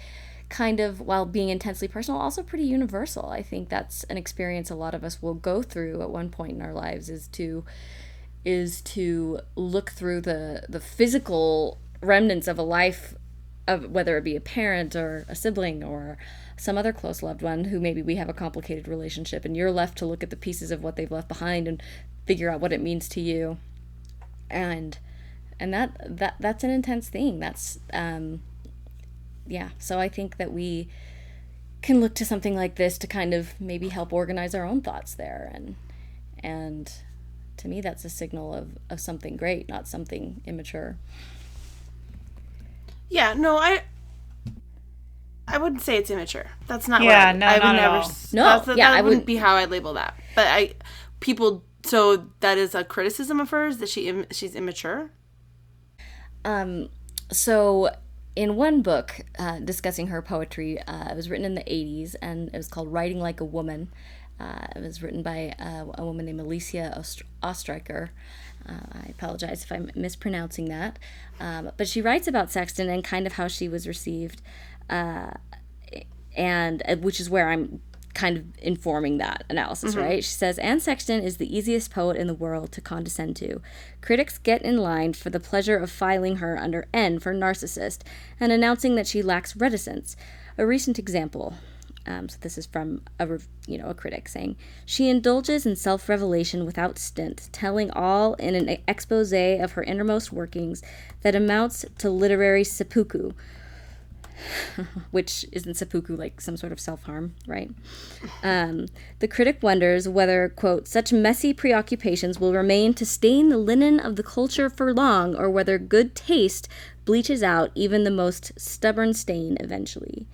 kind of while being intensely personal also pretty universal. I think that's an experience a lot of us will go through at one point in our lives is to is to look through the the physical remnants of a life of whether it be a parent or a sibling or some other close loved one who maybe we have a complicated relationship and you're left to look at the pieces of what they've left behind and figure out what it means to you. And and that that that's an intense thing. That's um yeah so i think that we can look to something like this to kind of maybe help organize our own thoughts there and and to me that's a signal of of something great not something immature Yeah, no, I I wouldn't say it's immature. That's not Yeah, what I, no, I would not at never all. No, that's- yeah, that I wouldn't wouldn't- be how I label that. But I people so that is a criticism of hers that she she's immature. Um, so in one book uh, discussing her poetry, uh, it was written in the 80s and it was called Writing Like a Woman. Uh, it was written by uh, a woman named Alicia Ost- Ostriker. Uh, I apologize if I'm mispronouncing that. Um, but she writes about Sexton and kind of how she was received, uh, and which is where I'm kind of informing that analysis, right? She says Anne Sexton is the easiest poet in the world to condescend to. Critics get in line for the pleasure of filing her under N for narcissist and announcing that she lacks reticence. A recent example. Um, so this is from a you know a critic saying she indulges in self-revelation without stint, telling all in an expose of her innermost workings that amounts to literary seppuku, which isn't seppuku like some sort of self harm, right? Um, the critic wonders whether, quote, such messy preoccupations will remain to stain the linen of the culture for long, or whether good taste bleaches out even the most stubborn stain eventually.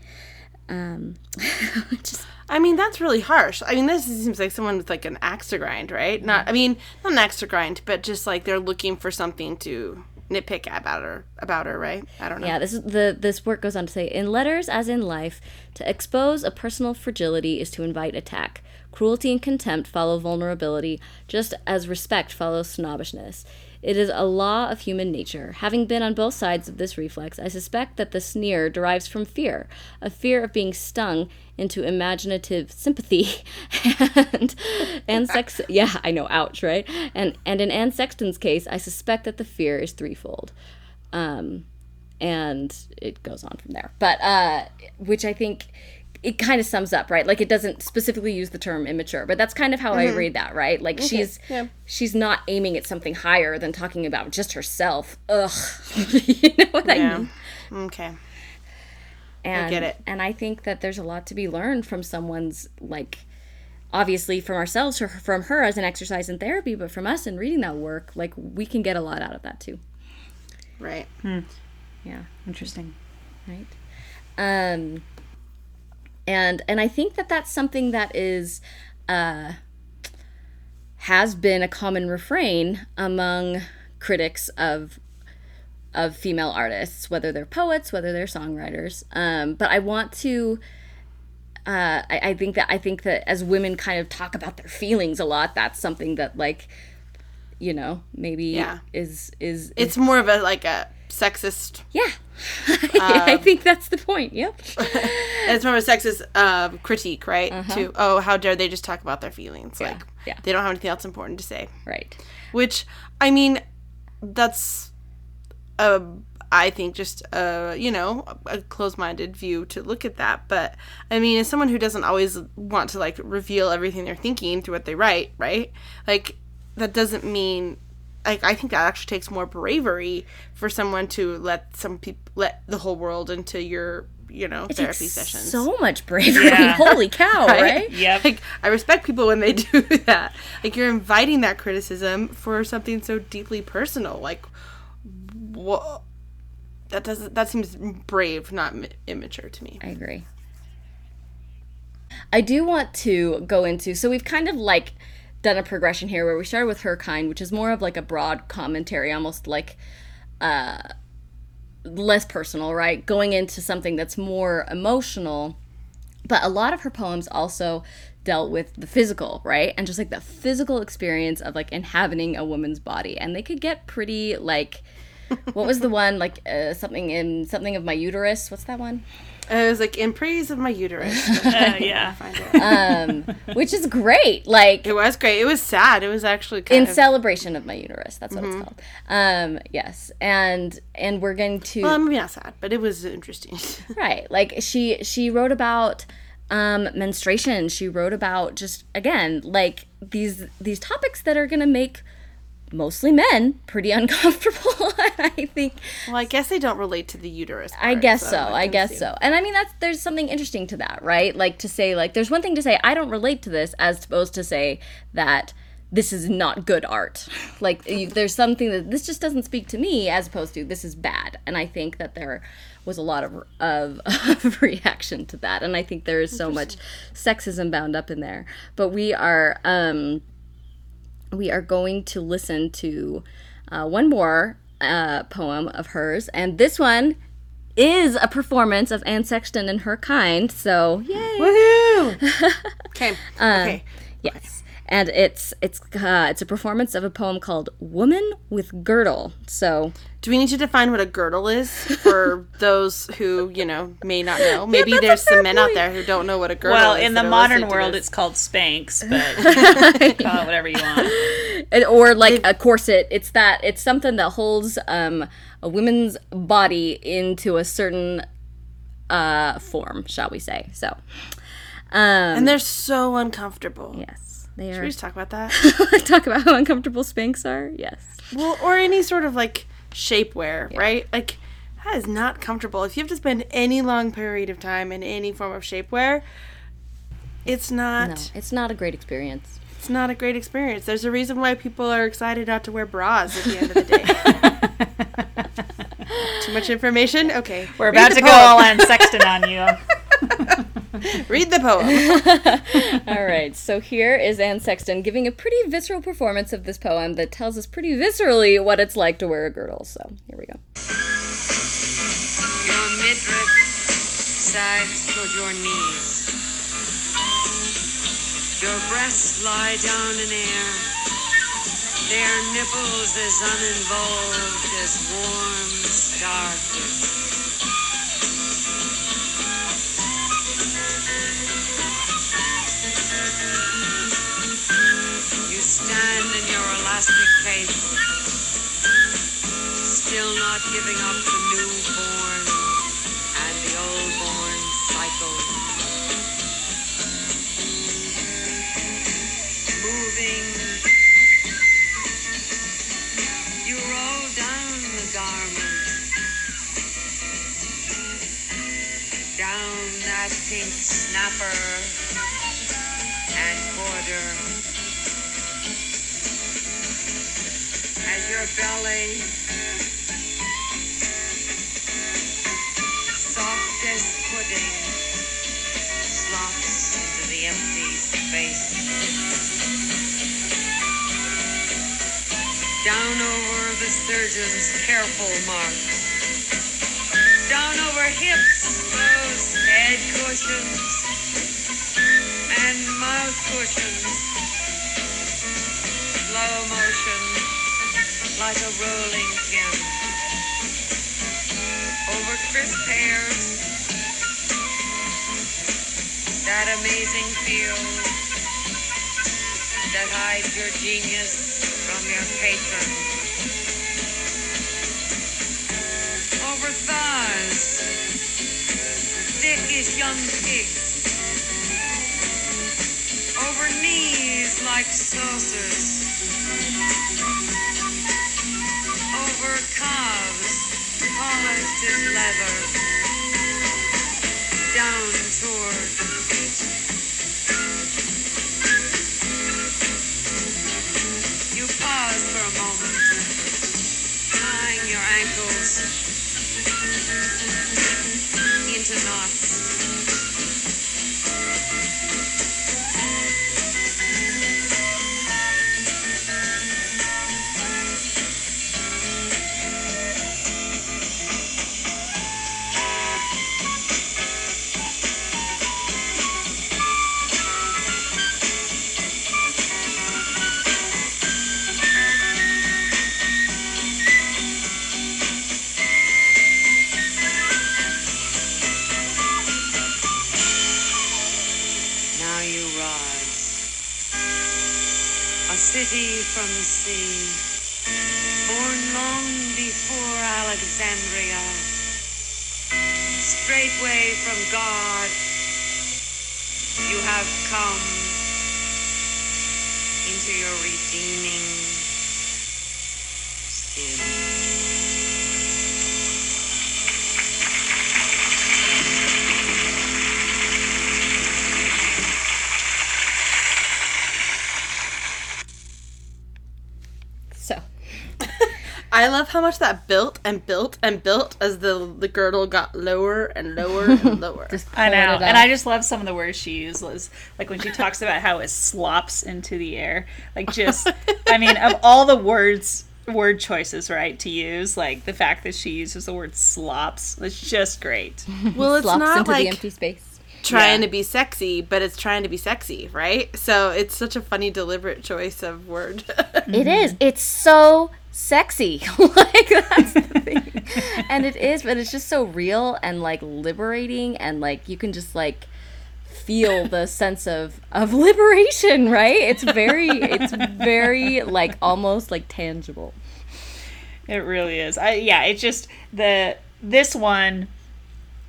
Um, just, I mean, that's really harsh. I mean, this seems like someone with like an axe to grind, right? Not, I mean, not an axe to grind, but just like they're looking for something to nitpick about her, about her, right? I don't know. yeah, this is the this work goes on to say, in letters as in life, to expose a personal fragility is to invite attack. Cruelty and contempt follow vulnerability, just as respect follows snobbishness. It is a law of human nature. Having been on both sides of this reflex, I suspect that the sneer derives from fear, a fear of being stung into imaginative sympathy, and and sex. Yeah, I know. Ouch, right? And and in Anne Sexton's case, I suspect that the fear is threefold. Um, and it goes on from there. But uh, which I think it kind of sums up, right? Like it doesn't specifically use the term immature, but that's kind of how I read that, right? Like she's yeah. she's not aiming at something higher than talking about just herself. Ugh, you know what I mean? Okay. And, get it. And I think that there's a lot to be learned from someone's like obviously from ourselves or from her as an exercise in therapy, but from us in reading that work, like we can get a lot out of that too. Right. Yeah. Interesting. right um and and i think that that's something that is uh has been a common refrain among critics of of female artists whether they're poets whether they're songwriters um but i want to uh, I, I think that I think that as women kind of talk about their feelings a lot, that's something that like, you know, maybe Yeah. is is It's more of a like a sexist. yeah. I think that's the point. Yep. It's more of a sexist uh, critique, right? To oh, how dare they just talk about their feelings? Like yeah. they don't have anything else important to say. right. Which I mean, that's a I think just uh you know a closed-minded view to look at that. But I mean, as someone who doesn't always want to like reveal everything they're thinking through what they write, right? Like that doesn't mean like I think that actually takes more bravery for someone to let some people let the whole world into your you know therapy Takes sessions. So much bravery. Yeah. Holy cow, right? Yep. Like I respect people when they do that. Like you're inviting that criticism for something so deeply personal. Like what that doesn't that seems brave, not mi- immature to me. I agree. I do want to go into so we've kind of like done a progression here where we started with her kind, which is more of like a broad commentary, almost like uh less personal, right? Going into something that's more emotional. But a lot of her poems also dealt with the physical, right? And just like the physical experience of like inhabiting a woman's body. And they could get pretty like what was the one like uh, something in something of my uterus? What's that one? I was like in praise of my uterus. Uh, yeah. Find it. Which is great. Like it was great. It was sad. It was actually kind in of celebration of my uterus. That's what Mm-hmm. it's called. Um, yes, and and we're going to well, maybe not sad, but it was interesting. right. Like she she wrote about um, menstruation. She wrote about just again like these these topics that are going to make mostly men pretty uncomfortable. I think well, I guess they don't relate to the uterus. I guess so. I I guess so. And I mean that's there's something interesting to that, right? Like to say like there's one thing to say I don't relate to this as opposed to say that this is not good art. Like you, there's something that this just doesn't speak to me as opposed to this is bad. And I think that there was a lot of of, of reaction to that. And I think there is so much sexism bound up in there. But we are um we are going to listen to uh, one more uh, poem of hers, and this one is a performance of Anne Sexton and her kind. So yay! Woohoo! okay. Uh, okay. Yes, and it's it's uh, it's a performance of a poem called "Woman with Girdle." So Do we need to define what a girdle is for those who, you know, may not know? Maybe that's a there's some men out there who don't know what a girdle Well, is. in the modern world, it's called Spanx, but call it whatever you want. and- or like a corset. It's that it's something that holds um, a woman's body into a certain uh, form, shall we say? So, um, and they're so uncomfortable. yes, they Should are. we just talk about that? talk about how uncomfortable Spanx are. Yes. well, or any sort of like shapewear, right? Like that is not comfortable. If you have to spend any long period of time in any form of shapewear, it's not. No, it's not a great experience. It's not a great experience. There's a reason why people are excited not to wear bras at the end of the day. Too much information? Okay. We're Read about the to go poem. all on Sexton on you. Read the poem. All right, so here is Anne Sexton giving a pretty visceral performance of this poem that tells us pretty viscerally what it's like to wear a girdle. So here we go. Your midriff sags toward your knees. Your breasts lie down in air. Their nipples as uninvolved as warm starfish. You stand in your elastic cape, still not giving up the newborn and the old-born cycle. Moving, you roll down the garment, down that pink snapper and border. As your belly soft as pudding slops into the empty space. Down over the surgeon's careful mark. Down over hips, those head cushions and mouth cushions. Slow motion like a rolling pin. Over crisp hairs, that amazing feel that hides your genius from your patron. over thighs, thick as young pigs, over knees like saucers, over calves, polished as leather, down toward. You pause for a moment, tying your ankles into knots. Born long before Alexandria, straightway from God. You have come into your redeeming So, I love how much that built and built and built as the the girdle got lower and lower and lower. just I know, and. I just love some of the words she uses, like when she talks about how it slops into the air. Like just, I mean, of all the words, word choices, right, to use, like the fact that she uses the word slops, it's just great. well, it's slops not into like the empty space. Trying Yeah. to be sexy, but it's trying to be sexy, right? So it's such a funny, deliberate choice of word. It is. Mm-hmm. It's so sexy. like that's the thing. and it is, but it's just so real and like liberating and like you can just like feel the sense of of liberation, right? It's very it's very like almost like tangible. It really is. I yeah, it's just the this one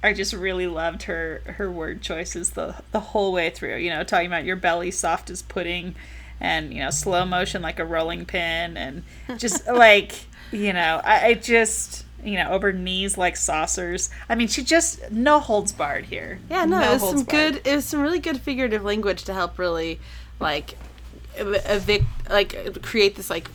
I just really loved her her word choices the the whole way through. You know, talking about your belly soft as pudding and you know, slow motion like a rolling pin and just like, you know, I, I just you know, over knees like saucers. I mean, she just no holds barred here. yeah, no, it was some barred. good. It was some really good figurative language to help really, like, evict, like create this like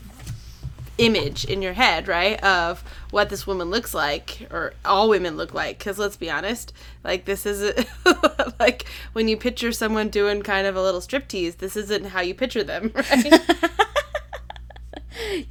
image in your head, right, of what this woman looks like, or all women look like. Because let's be honest, like this isn't like when you picture someone doing kind of a little striptease. This isn't how you picture them, right?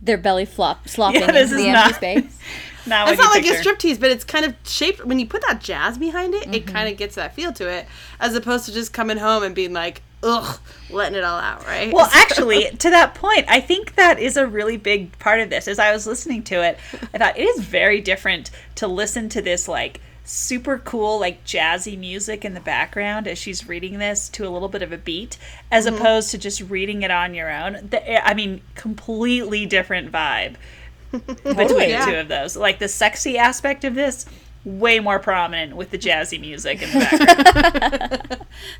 Their belly flop slopping Yeah, this into is the not- empty space. Not It's not you like picture. a striptease, but it's kind of shaped. When you put that jazz behind it, it mm-hmm. kind of gets that feel to it, as opposed to just coming home and being like, ugh, letting it all out, right? Well, actually, to that point, I think that is a really big part of this. As I was listening to it, I thought it is very different to listen to this like super cool like jazzy music in the background as she's reading this to a little bit of a beat as mm-hmm. opposed to just reading it on your own. The, eh, I mean, completely different vibe between yeah. the two of those. Like the sexy aspect of this way more prominent with the jazzy music in the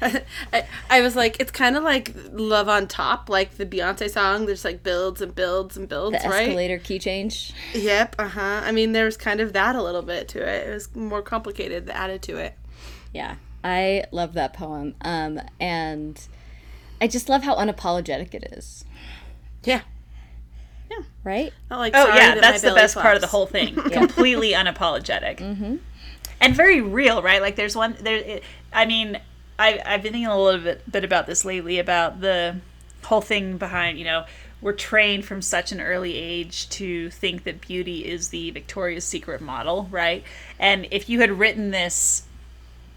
background. I, I was like, it's kind of like Love on Top, like the Beyonce song. There's like builds and builds and builds, The right? escalator key change. Yep, uh huh. I mean, there was kind of that a little bit to it. It was more complicated, the added to it. Yeah, I love that poem. Um, and I just love how unapologetic it is. Yeah. Right? Not like, Oh yeah, that that's the belly best part of the whole thing. Completely unapologetic, mm-hmm. and very real, right? Like there's one there. It, I mean, I I've been thinking a little bit bit about this lately about the whole thing behind you know we're trained from such an early age to think that beauty is the Victoria's Secret model, right? And if you had written this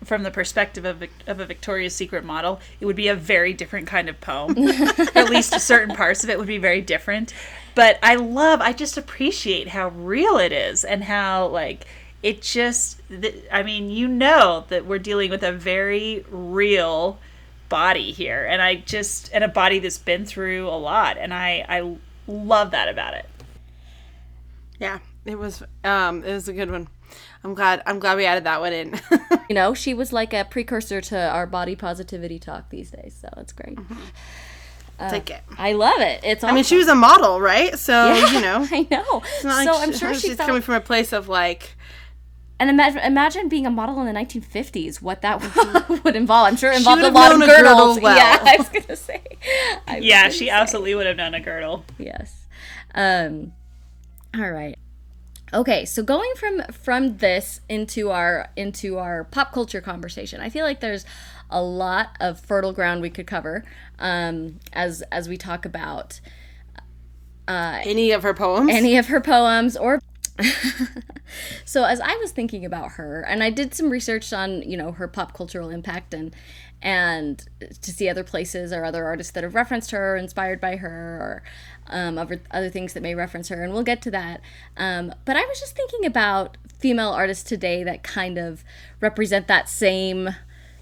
from the perspective of, of a Victoria's Secret model, it would be a very different kind of poem. At least certain parts of it would be very different. But I love, I just appreciate how real it is and how, like, it just, th- I mean, you know that we're dealing with a very real body here. And I just, and a body that's been through a lot. And I, I love that about it. Yeah, it was um it was a good one. I'm glad. I'm glad we added that one in. You know, she was like a precursor to our body positivity talk these days, so it's great. Take it. I love it. It's I mean, she was a model, right? So you know, I know. it's not so like I'm sure she she's felt coming from a place of like. And imagine, imagine being a model in the 1950s. What that would involve. I'm sure it involved a would have lot of known a girdle girdles. well. Yeah, I was gonna say. I was Yeah, gonna she say. absolutely would have done a girdle. Yes. Um. All right. Okay, so going from from this into our into our pop culture conversation, I feel like there's a lot of fertile ground we could cover um, as as we talk about uh, Any of her poems? any of her poems or so as i was thinking about her and i did some research on you know her pop cultural impact and and to see other places or other artists that have referenced her or inspired by her or um, other, other things that may reference her and we'll get to that um, but i was just thinking about female artists today that kind of represent that same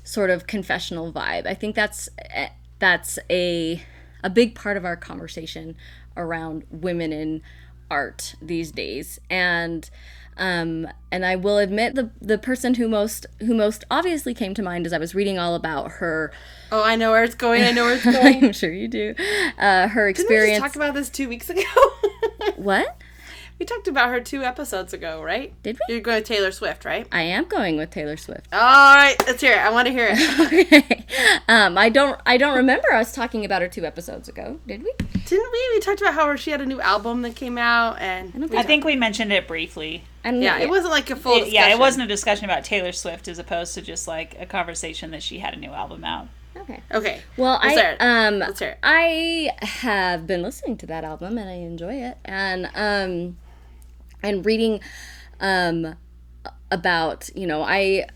sort of confessional vibe i think that's eh, that's a a big part of our conversation around women in art these days and um, and I will admit the the person who most who most obviously came to mind as I was reading all about her. oh, I know where it's going. I know where it's going. I'm sure you do. Uh, her Didn't we experience. just talk about this two weeks ago? what? We talked about her two episodes ago, right? Did we? You're going to Taylor Swift, right? I am going with Taylor Swift. All right, let's hear it. I want to hear it. okay. um, I don't I don't remember us talking about her two episodes ago. Did we? Didn't we? We talked about how she had a new album that came out, and I think we mentioned it briefly. And yeah, it wasn't like a full. It- yeah, it wasn't a discussion about Taylor Swift as opposed to just like a conversation that she had a new album out. Okay. Okay. Well, Let's I um Let's hear. I have been listening to that album and I enjoy it and um and reading um about, you know, I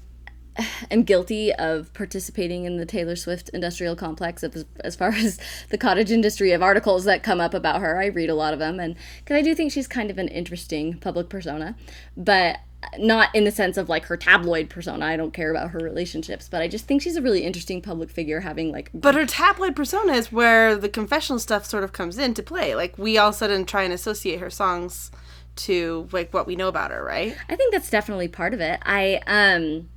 am guilty of participating in the Taylor Swift industrial complex as, as far as the cottage industry of articles that come up about her. I read a lot of them and cuz I do think she's kind of an interesting public persona, but not in the sense of like her tabloid persona. I don't care about her relationships, but I just think she's a really interesting public figure having like But her tabloid persona is where the confessional stuff sort of comes into play. Like we all of a sudden try and associate her songs to like what we know about her, right? I think that's definitely part of it. I um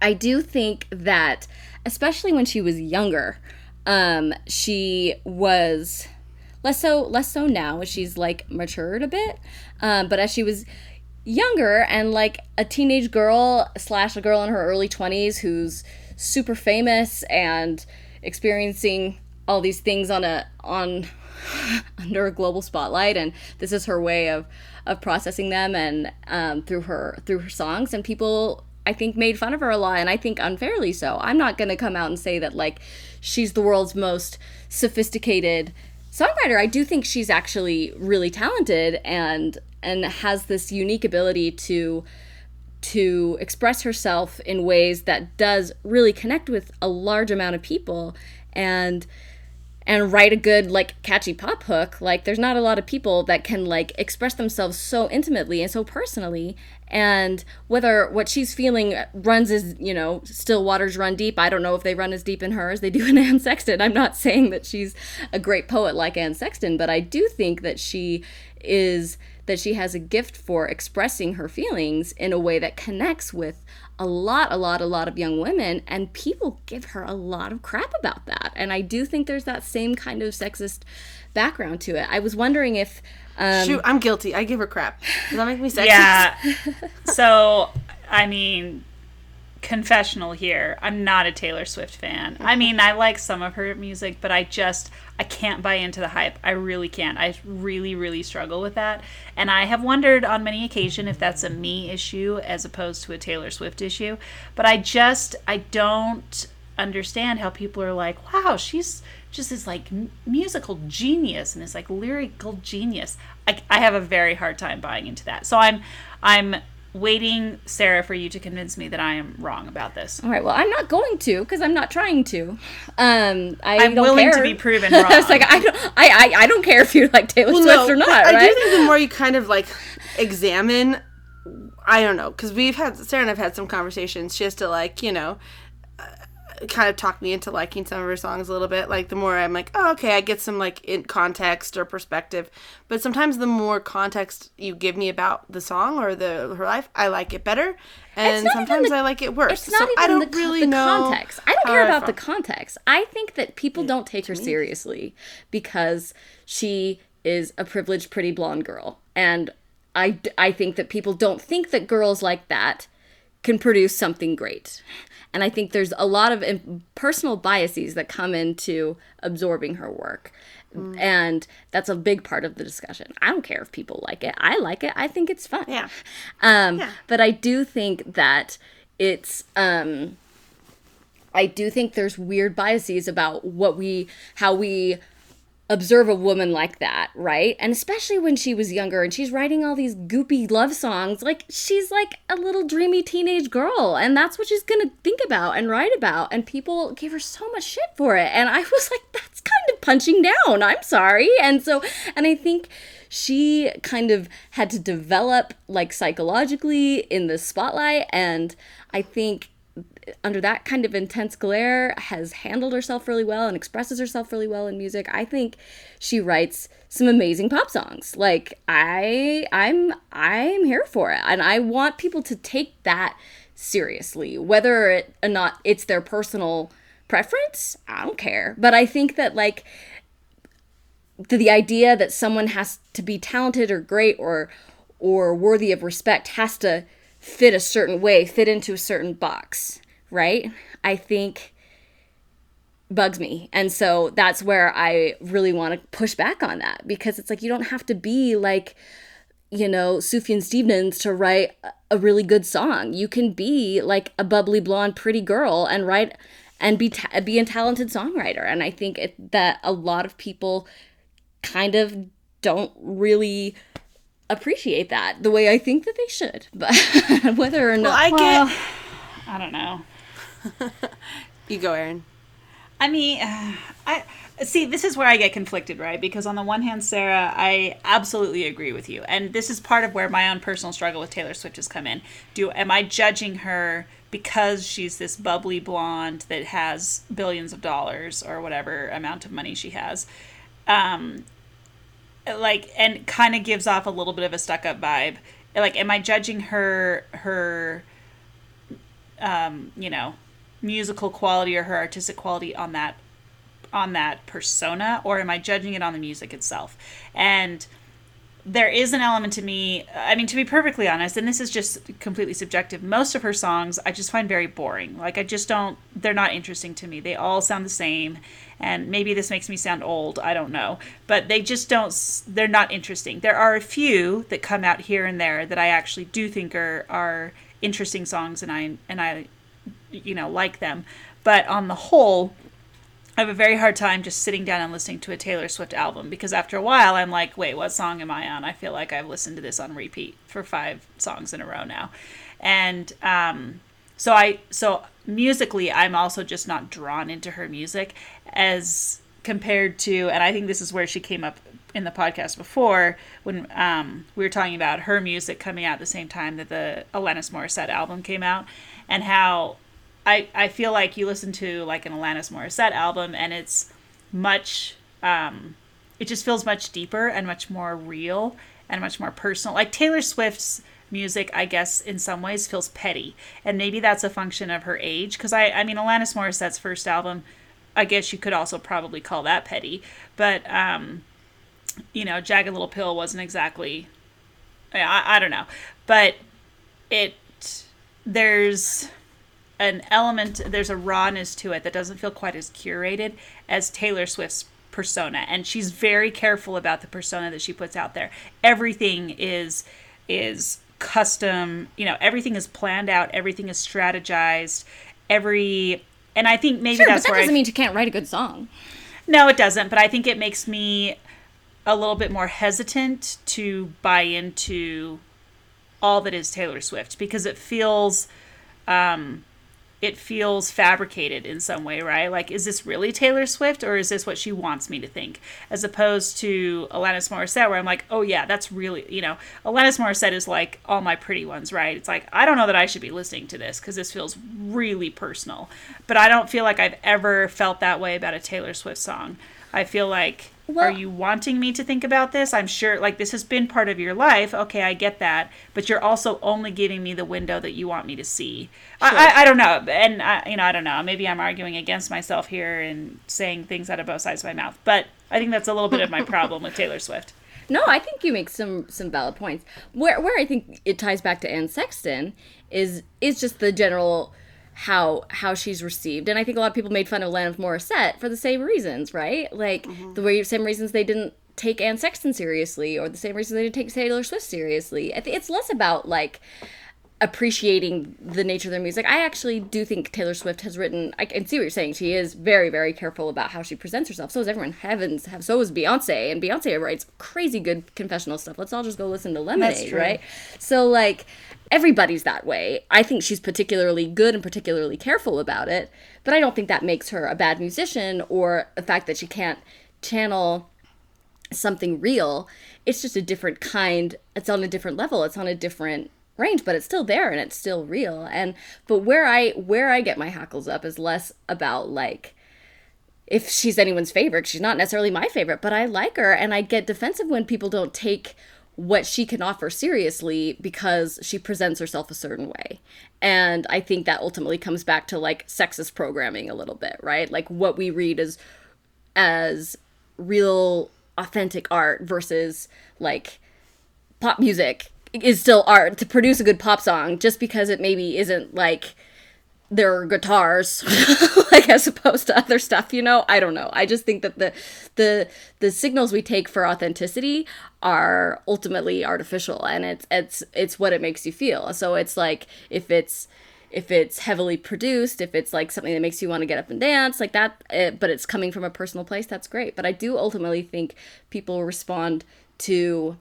I do think that especially when she was younger, um she was less so less so now she's like matured a bit. Um but as she was younger and like a teenage girl slash a girl in her early 20s who's super famous and experiencing all these things on a on under a global spotlight and this is her way of of processing them and um, through her through her songs and people I think made fun of her a lot and I think unfairly so. I'm not going to come out and say that like she's the world's most sophisticated songwriter. I do think she's actually really talented and and has this unique ability to to express herself in ways that does really connect with a large amount of people and and write a good like catchy pop hook like there's not a lot of people that can like express themselves so intimately and so personally. And whether what she's feeling runs as you know still waters run deep. I don't know if they run as deep in her as they do in anne sexton. I'm not saying that she's a great poet like anne sexton but i do think that she is that she has a gift for expressing her feelings in a way that connects with a lot, a lot, a lot of young women, and people give her a lot of crap about that. And I do think there's that same kind of sexist background to it. I was wondering if. Um, Shoot, I'm guilty. I give her crap. Does that make me sexist? Yeah. so, I mean, confessional here. I'm not a Taylor Swift fan. I mean, I like some of her music, but I just I can't buy into the hype. I really can't. I really really struggle with that. And I have wondered on many occasions if that's a me issue as opposed to a Taylor Swift issue, but I just I don't understand how people are like, "Wow, she's just this like musical genius and this like lyrical genius." I, I have a very hard time buying into that. So I'm I'm waiting, Sarah, for you to convince me that I am wrong about this. all right, well, I'm not going to because I'm not trying to. Um, I I'm don't willing to be proven I was like, I don't, I, I, I don't care if you like Taylor Well, Swift no, or not, but I right? do think the more you kind of like examine, I don't know, because we've had Sarah and I've had some conversations. She has to like, you know, kind of talked me into liking some of her songs a little bit. Like the more I'm like, oh, okay, I get some like in context or perspective. But sometimes the more context you give me about the song or the her life, I like it better. And sometimes the- I like it worse. It's not so even I don't the, really the know context. I don't care I about the context. I think that people don't take her seriously because she is a privileged, pretty blonde girl, and I I think that people don't think that girls like that can produce something great. And I think there's a lot of personal biases that come into absorbing her work. Mm. And that's a big part of the discussion. I don't care if people like it. I like it. I think it's fun. Yeah. Um, Yeah. But I do think that it's. Um, I do think there's weird biases about what we, how we observe a woman like that, right? And especially when she was younger and she's writing all these goopy love songs, like she's like a little dreamy teenage girl, and that's what she's gonna think about and write about. And people gave her so much shit for it, and I was like, that's kind of punching down. I'm sorry. And so, and I think she kind of had to develop like psychologically in the spotlight, and I think under that kind of intense glare has handled herself really well and expresses herself really well in music. I think she writes some amazing pop songs. Like I I'm I'm here for it and I want people to take that seriously whether it or not it's their personal preference. I don't care. But I think that like the, the idea that someone has to be talented or great or or worthy of respect has to fit a certain way, fit into a certain box, right? I think bugs me. And so that's where I really want to push back on that because it's like you don't have to be like you know, Sufjan Stevens to write a- a really good song. You can be like a bubbly blonde pretty girl and write and be ta- be a talented songwriter. And I think it, that a lot of people kind of don't really appreciate that the way I think that they should. But whether or not Well, not I get. I don't know. You go, Erin. I mean, I see. This is where I get conflicted, right? Because on the one hand, Sarah, I absolutely agree with you, and this is part of where my own personal struggle with Taylor Swift has come in. Do am I judging her because she's this bubbly blonde that has billions of dollars or whatever amount of money she has? Um, like, and kind of gives off a little bit of a stuck-up vibe. Like, am I judging her her um, you know, musical quality or her artistic quality on that on that persona or am I judging it on the music itself? And there is an element to me, I mean to be perfectly honest, and this is just completely subjective. Most of her songs I just find very boring. Like I just don't they're not interesting to me. They all sound the same and maybe this makes me sound old, I don't know. But they just don't they're not interesting. There are a few that come out here and there that I actually do think are are interesting songs and I and I you know like them. But on the whole i have a very hard time just sitting down and listening to a taylor swift album because after a while i'm like wait what song am i on? I feel like i've listened to this on repeat for five songs in a row now. And um, so i so musically i'm also just not drawn into her music as compared to and i think this is where she came up in the podcast before when um, we were talking about her music coming out at the same time that the Alanis Morissette album came out and how I, I feel like you listen to like an Alanis Morissette album and it's much um, it just feels much deeper and much more real and much more personal like Taylor Swift's music I guess in some ways feels petty and maybe that's a function of her age because I, I mean Alanis Morissette's first album I guess you could also probably call that petty but um, you know, Jagged Little Pill wasn't exactly. I, I don't know, but it there's an element, there's a rawness to it that doesn't feel quite as curated as Taylor Swift's persona, and she's very careful about the persona that she puts out there. Everything is is custom, you know, everything is planned out, everything is strategized, every. And I think maybe Sure, but that's that where doesn't mean you can't write a good song. no, it doesn't. But I think it makes me a little bit more hesitant to buy into all that is Taylor Swift because it feels, um, it feels fabricated in some way, right? Like, is this really Taylor Swift or is this what she wants me to think? As opposed to Alanis Morissette, where I'm like, oh yeah, that's really, you know, Alanis Morissette is like all my pretty ones, right? It's like, I don't know that I should be listening to this because this feels really personal. But I don't feel like I've ever felt that way about a Taylor Swift song. I feel like, Well- are you wanting me to think about this? I'm sure, like, this has been part of your life. Okay, I get that. But you're also only giving me the window that you want me to see. I, I, I don't know. And, I, you know, I don't know. Maybe I'm arguing against myself here and saying things out of both sides of my mouth. But I think that's a little bit of my problem with Taylor Swift. No, I think you make some some valid points. Where where I think it ties back to Anne Sexton is is just the general how how she's received, and I think a lot of people made fun of Alanis Morissette for the same reasons, right? Like mm-hmm. the way same reasons they didn't take Anne Sexton seriously, or the same reason they didn't take Taylor Swift seriously. I think it's less about like appreciating the nature of their music. I actually do think Taylor Swift has written. I can see what you're saying. She is very, very careful about how she presents herself. So is everyone. Heavens, have so is Beyonce, and Beyonce writes crazy good confessional stuff. Let's all just go listen to Lemonade, right? So like everybody's that way. I think she's particularly good and particularly careful about it, but I don't think that makes her a bad musician or the fact that she can't channel something real. It's just a different kind. It's on a different level. It's on a different range, but it's still there and it's still real. And but where I where I get my hackles up is less about like if she's anyone's favorite. She's not necessarily my favorite, but I like her and I get defensive when people don't take what she can offer seriously because she presents herself a certain way. And I think that ultimately comes back to like sexist programming a little bit, right? Like what we read as as real authentic art versus like pop music is still art to produce a good pop song just because it maybe isn't like their guitars like as opposed to other stuff you know? I don't know. I just think that the the the signals we take for authenticity are ultimately artificial and it's it's it's what it makes you feel. So it's like if it's if it's heavily produced if it's like something that makes you want to get up and dance like that eh, but it's coming from a personal place that's great. But i do ultimately think people respond to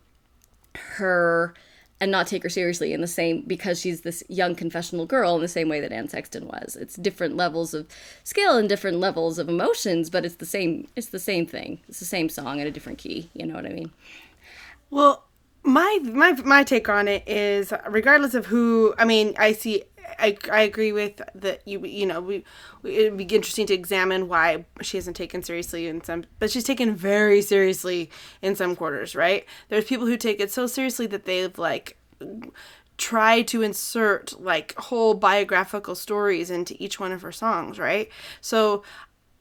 her and not take her seriously in the same because she's this young confessional girl in the same way that Anne Sexton was. It's different levels of skill and different levels of emotions, but it's the same it's the same thing. It's the same song in a different key, you know what I mean? Well, my my my take on it is regardless of who I mean, I see I, I agree with that you you know we, we it'd be interesting to examine why she hasn't taken seriously in some but she's taken very seriously in some quarters right there's people who take it so seriously that they've like try to insert like whole biographical stories into each one of her songs right so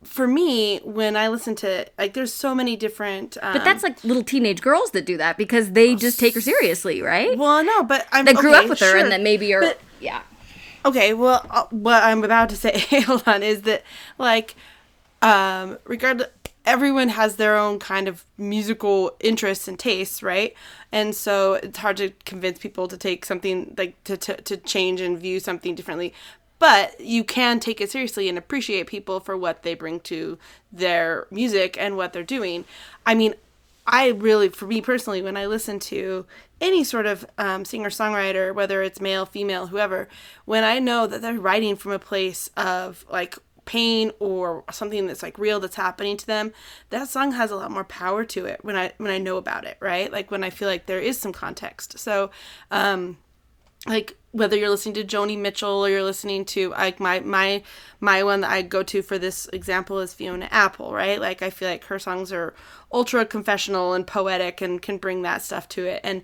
for me when i listen to like there's so many different um, But that's like little teenage girls that do that because they just take her seriously, right? well no but i'm that grew okay, up with her sure. and that maybe are But- yeah. Okay, well, uh, what I'm about to say, hold on, is that like, um, regardless, everyone has their own kind of musical interests and tastes, right? And so it's hard to convince people to take something like to to, to change and view something differently. But you can take it seriously and appreciate people for what they bring to their music and what they're doing. I mean, I really, for me personally, when I listen to any sort of um, singer songwriter, whether it's male, female, whoever, when I know that they're writing from a place of like pain or something that's like real that's happening to them, that song has a lot more power to it when I when I know about it, right? Like when I feel like there is some context. So, um, like whether you're listening to Joni Mitchell or you're listening to like my my my one that I go to for this example is Fiona Apple, right? Like I feel like her songs are ultra confessional and poetic and can bring that stuff to it. And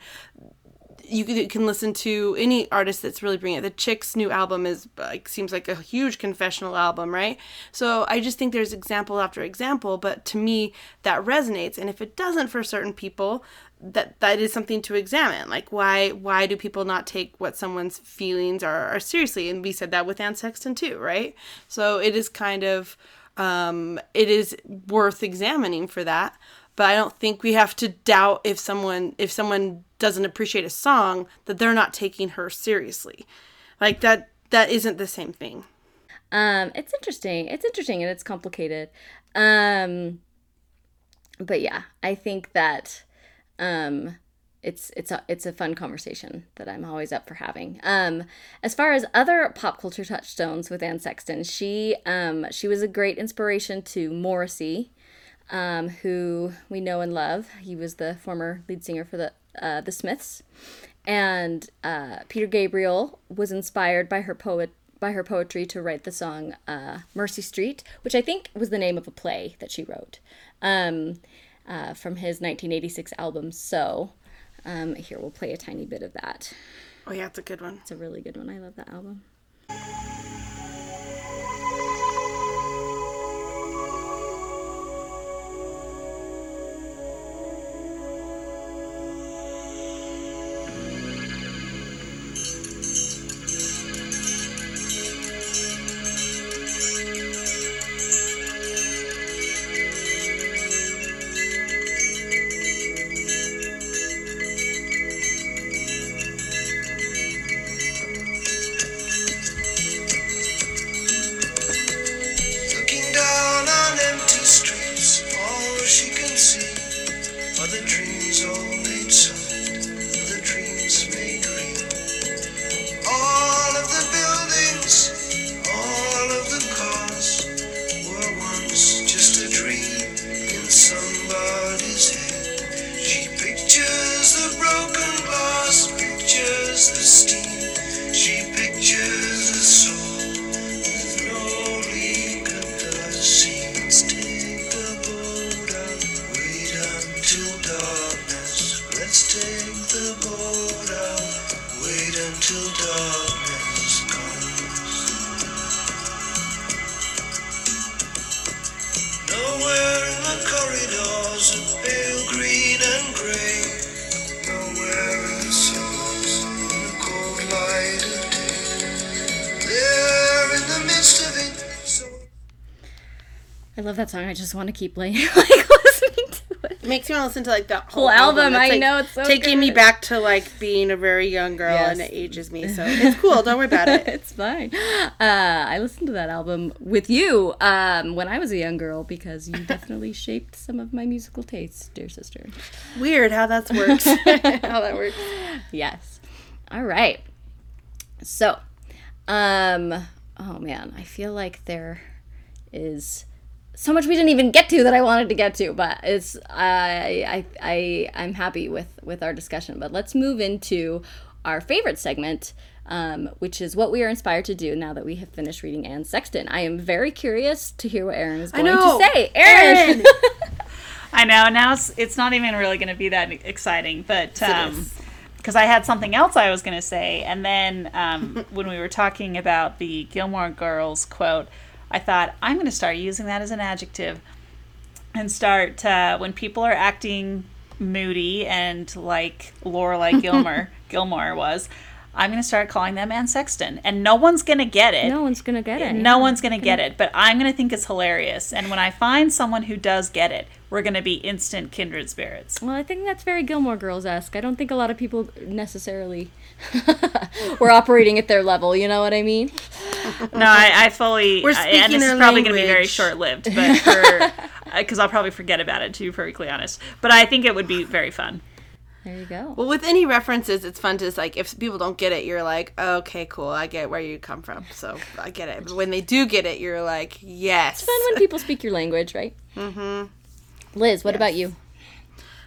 you can, listen to any artist that's really bringing it. The Chicks' new album is like seems like a huge confessional album, right? So I just think there's example after example, but to me that resonates. And if it doesn't for certain people, that that is something to examine. Like why why do people not take what someone's feelings are, are seriously? And we said that with Anne Sexton too, right? So it is kind of um, it is worth examining for that but I don't think we have to doubt if someone if someone doesn't appreciate a song that they're not taking her seriously. Like that that isn't the same thing. Um, it's interesting. It's interesting and it's complicated. Um, but yeah, I think that um, it's it's a it's a fun conversation that I'm always up for having. Um, as far as other pop culture touchstones with Anne Sexton, she um, she was a great inspiration to Morrissey, um, who we know and love. He was the former lead singer for the uh, the Smiths, and uh, Peter Gabriel was inspired by her poet by her poetry to write the song uh, "Mercy Street," which I think was the name of a play that she wrote um, uh, from his 1986 album. So um, here we'll play a tiny bit of that. Oh yeah, it's a good one. It's a really good one. I love that album. I love that song. I just want to keep playing, like listening to it. It makes me want to listen to like the whole, Whole album, That's, I like, know, it's so taking me back to like being a very young girl, and it ages me. So it's cool. Don't worry about it. it's fine. Uh, I listened to that album with you um, when I was a young girl because you definitely shaped some of my musical tastes, dear sister. Weird how that works. how that works. Yes. All right. So, um, oh man, I feel like there is so much we didn't even get to that I wanted to get to, but it's I I I I'm happy with with our discussion. But let's move into our favorite segment. Um, which is what we are inspired to do now that we have finished reading Anne Sexton. I am very curious to hear what Erin is going know. to say. Erin, I know now it's it's not even really going to be that exciting, but um, because I had something else I was going to say, and then um, when we were talking about the Gilmore Girls quote, I thought I'm going to start using that as an adjective, and start uh, when people are acting moody and like Lorelai Gilmore Gilmore was. I'm going to start calling them Anne Sexton, and no one's going to get it. no one's gonna get it. No one's going to get it, but I'm going to think it's hilarious. And when I find someone who does get it, we're going to be instant kindred spirits. Well, I think that's very Gilmore Girls esque. I don't think a lot of people necessarily were operating at their level. You know what I mean? No, I, I fully. We're I- and this speaking is probably going to be very short lived, but because I'll probably forget about it to be perfectly honest. But I think it would be very fun. There you go. Well, with any references, it's fun to just, like if people don't get it, you're like, okay, cool, I get where you come from, so I get it. But when they do get it, you're like, yes. It's fun when people speak your language, right? Mm-hmm. Liz, what about you?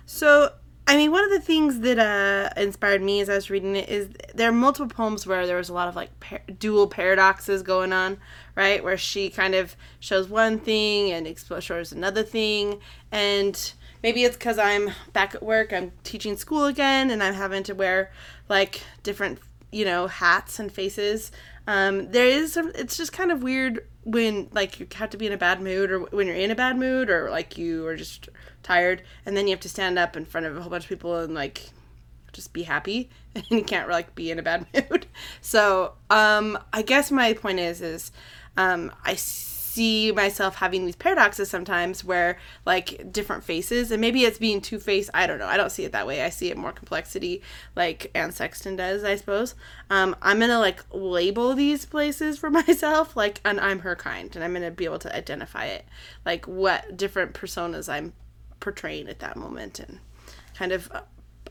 So, I mean, one of the things that uh, inspired me as I was reading it is there are multiple poems where there was a lot of like par- dual paradoxes going on, right? Where she kind of shows one thing and explores another thing, and maybe it's because I'm back at work, I'm teaching school again, and I'm having to wear like different, you know, hats and faces. Um, there is it's just kind of weird when like you have to be in a bad mood or when you're in a bad mood or like you are just tired and then you have to stand up in front of a whole bunch of people and like just be happy and you can't like be in a bad mood so um i guess my point is is um i see myself having these paradoxes sometimes where like different faces and maybe it's being two-faced i don't know i don't see it that way. I see it more complexity like anne sexton does i suppose. Um i'm gonna like label these places for myself like and i'm her kind and i'm gonna be able to identify it like what different personas i'm portraying at that moment and kind of uh,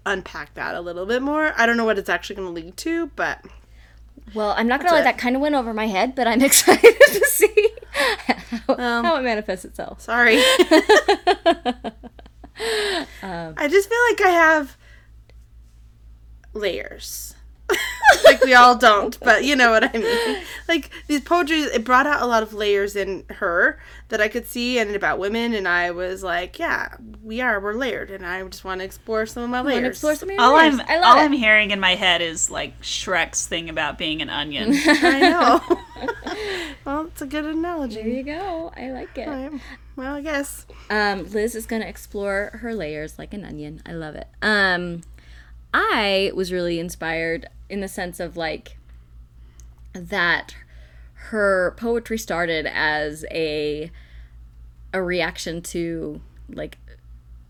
unpack that a little bit more. I don't know what it's actually going to lead to, but Well, I'm not gonna lie, that kind of went over my head, but I'm excited to see how, um, how it manifests itself. sorry. Um, I just feel like I have layers. Like we all don't, but you know what I mean. Like these poetry, it brought out a lot of layers in her that I could see, and about women. And I was like, yeah, we are, we're layered, and I just want to explore some of my Want to layers. explore some of your All layers. I'm I love all it. I'm hearing in my head is like Shrek's thing about being an onion. I know. well, it's a good analogy. There you go. I like it. Right. Well, I guess. Um, Liz is going to explore her layers like an onion. I love it. Um, I was really inspired in the sense of like that her poetry started as a a reaction to like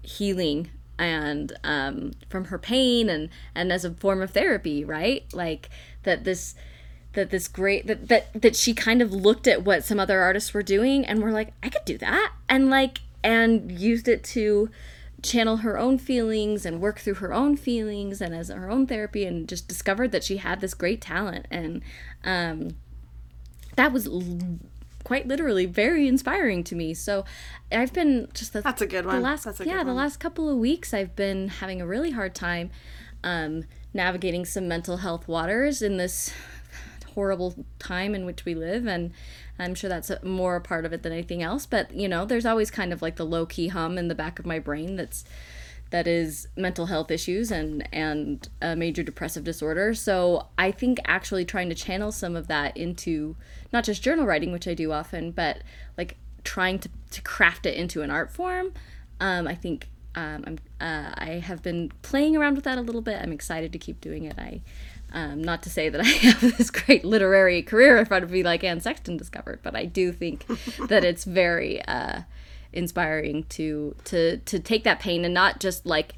healing and um, from her pain and and as a form of therapy right? Like that this that this great that that that she kind of looked at what some other artists were doing and were like I could do that. And like and used it to channel her own feelings and work through her own feelings and as her own therapy and just discovered that she had this great talent. And um that was l- quite literally very inspiring to me. So i've been just the, That's a good the one. last That's a yeah good the last couple of weeks i've been having a really hard time um navigating some mental health waters in this horrible time in which we live. And i'm sure that's more a part of it than anything else but you know there's always kind of like the low key hum in the back of my brain that's that is mental health issues and and a major depressive disorder. So i think actually trying to channel some of that into not just journal writing which i do often but like trying to, to craft it into an art form um, i think um, I'm, uh, i have been playing around with that a little bit. I'm excited to keep doing it. I um, not to say that I have this great literary career in front of me like Anne Sexton discovered, but I do think that it's very uh, inspiring to to to take that pain and not just like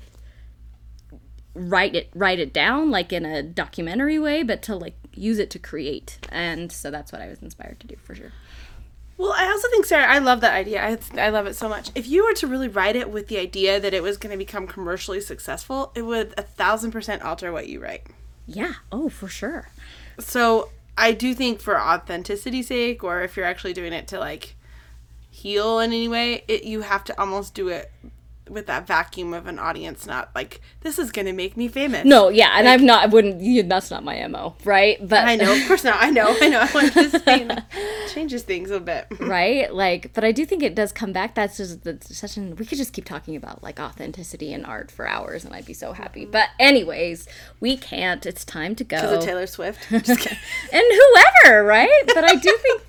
write it write it down like in a documentary way, but to like use it to create. And so that's what I was inspired to do for sure. Well, I also think, Sarah, I love that idea. I, I love it so much. If you were to really write it with the idea that it was going to become commercially successful, it would a thousand percent alter what you write. Yeah. Oh, for sure. So I do think for authenticity's sake, or if you're actually doing it to like heal in any way, it you have to almost do it with that vacuum of an audience, not like this is going to make me famous. No, yeah, and I'm not. I wouldn't. You, that's not my mo, right? But I know, of course not. I know, I know. I'm just saying, changes things a bit. right like but i do think it does come back that's just the an we could just keep talking about like authenticity and art for hours and i'd be so happy mm-hmm. but anyways we can't it's time to go it Taylor Swift? And whoever right but i do think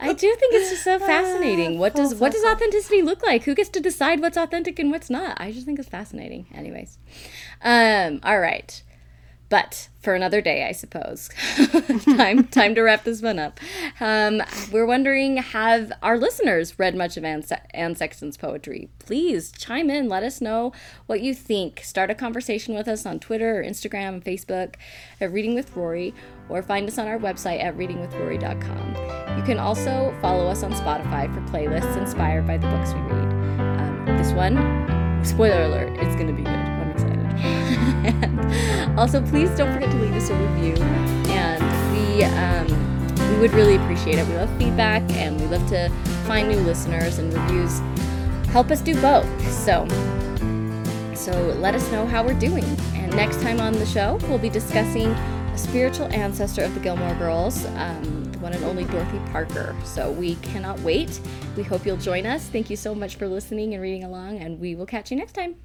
i do think it's just so ah, fascinating what does what does authenticity look like who gets to decide what's authentic and what's not i just think it's fascinating anyways um all right but for another day, I suppose. time time to wrap this one up. Um, we're wondering have our listeners read much of Anne, Anne Sexton's poetry? Please chime in. Let us know what you think. Start a conversation with us on Twitter or Instagram and Facebook at Reading with Rory, or find us on our website at readingwithrory.com. You can also follow us on Spotify for playlists inspired by the books we read. One, spoiler alert, it's going to be good. I'm excited. also, please don't forget to leave us a review. And we um, we would really appreciate it. We love feedback, and we love to find new listeners. And reviews help us do both. So, so let us know how we're doing. And next time on the show, we'll be discussing a spiritual ancestor of the Gilmore Girls, um, one and only Dorothy Parker. So we cannot wait. We hope you'll join us. Thank you so much for listening and reading along, and we will catch you next time.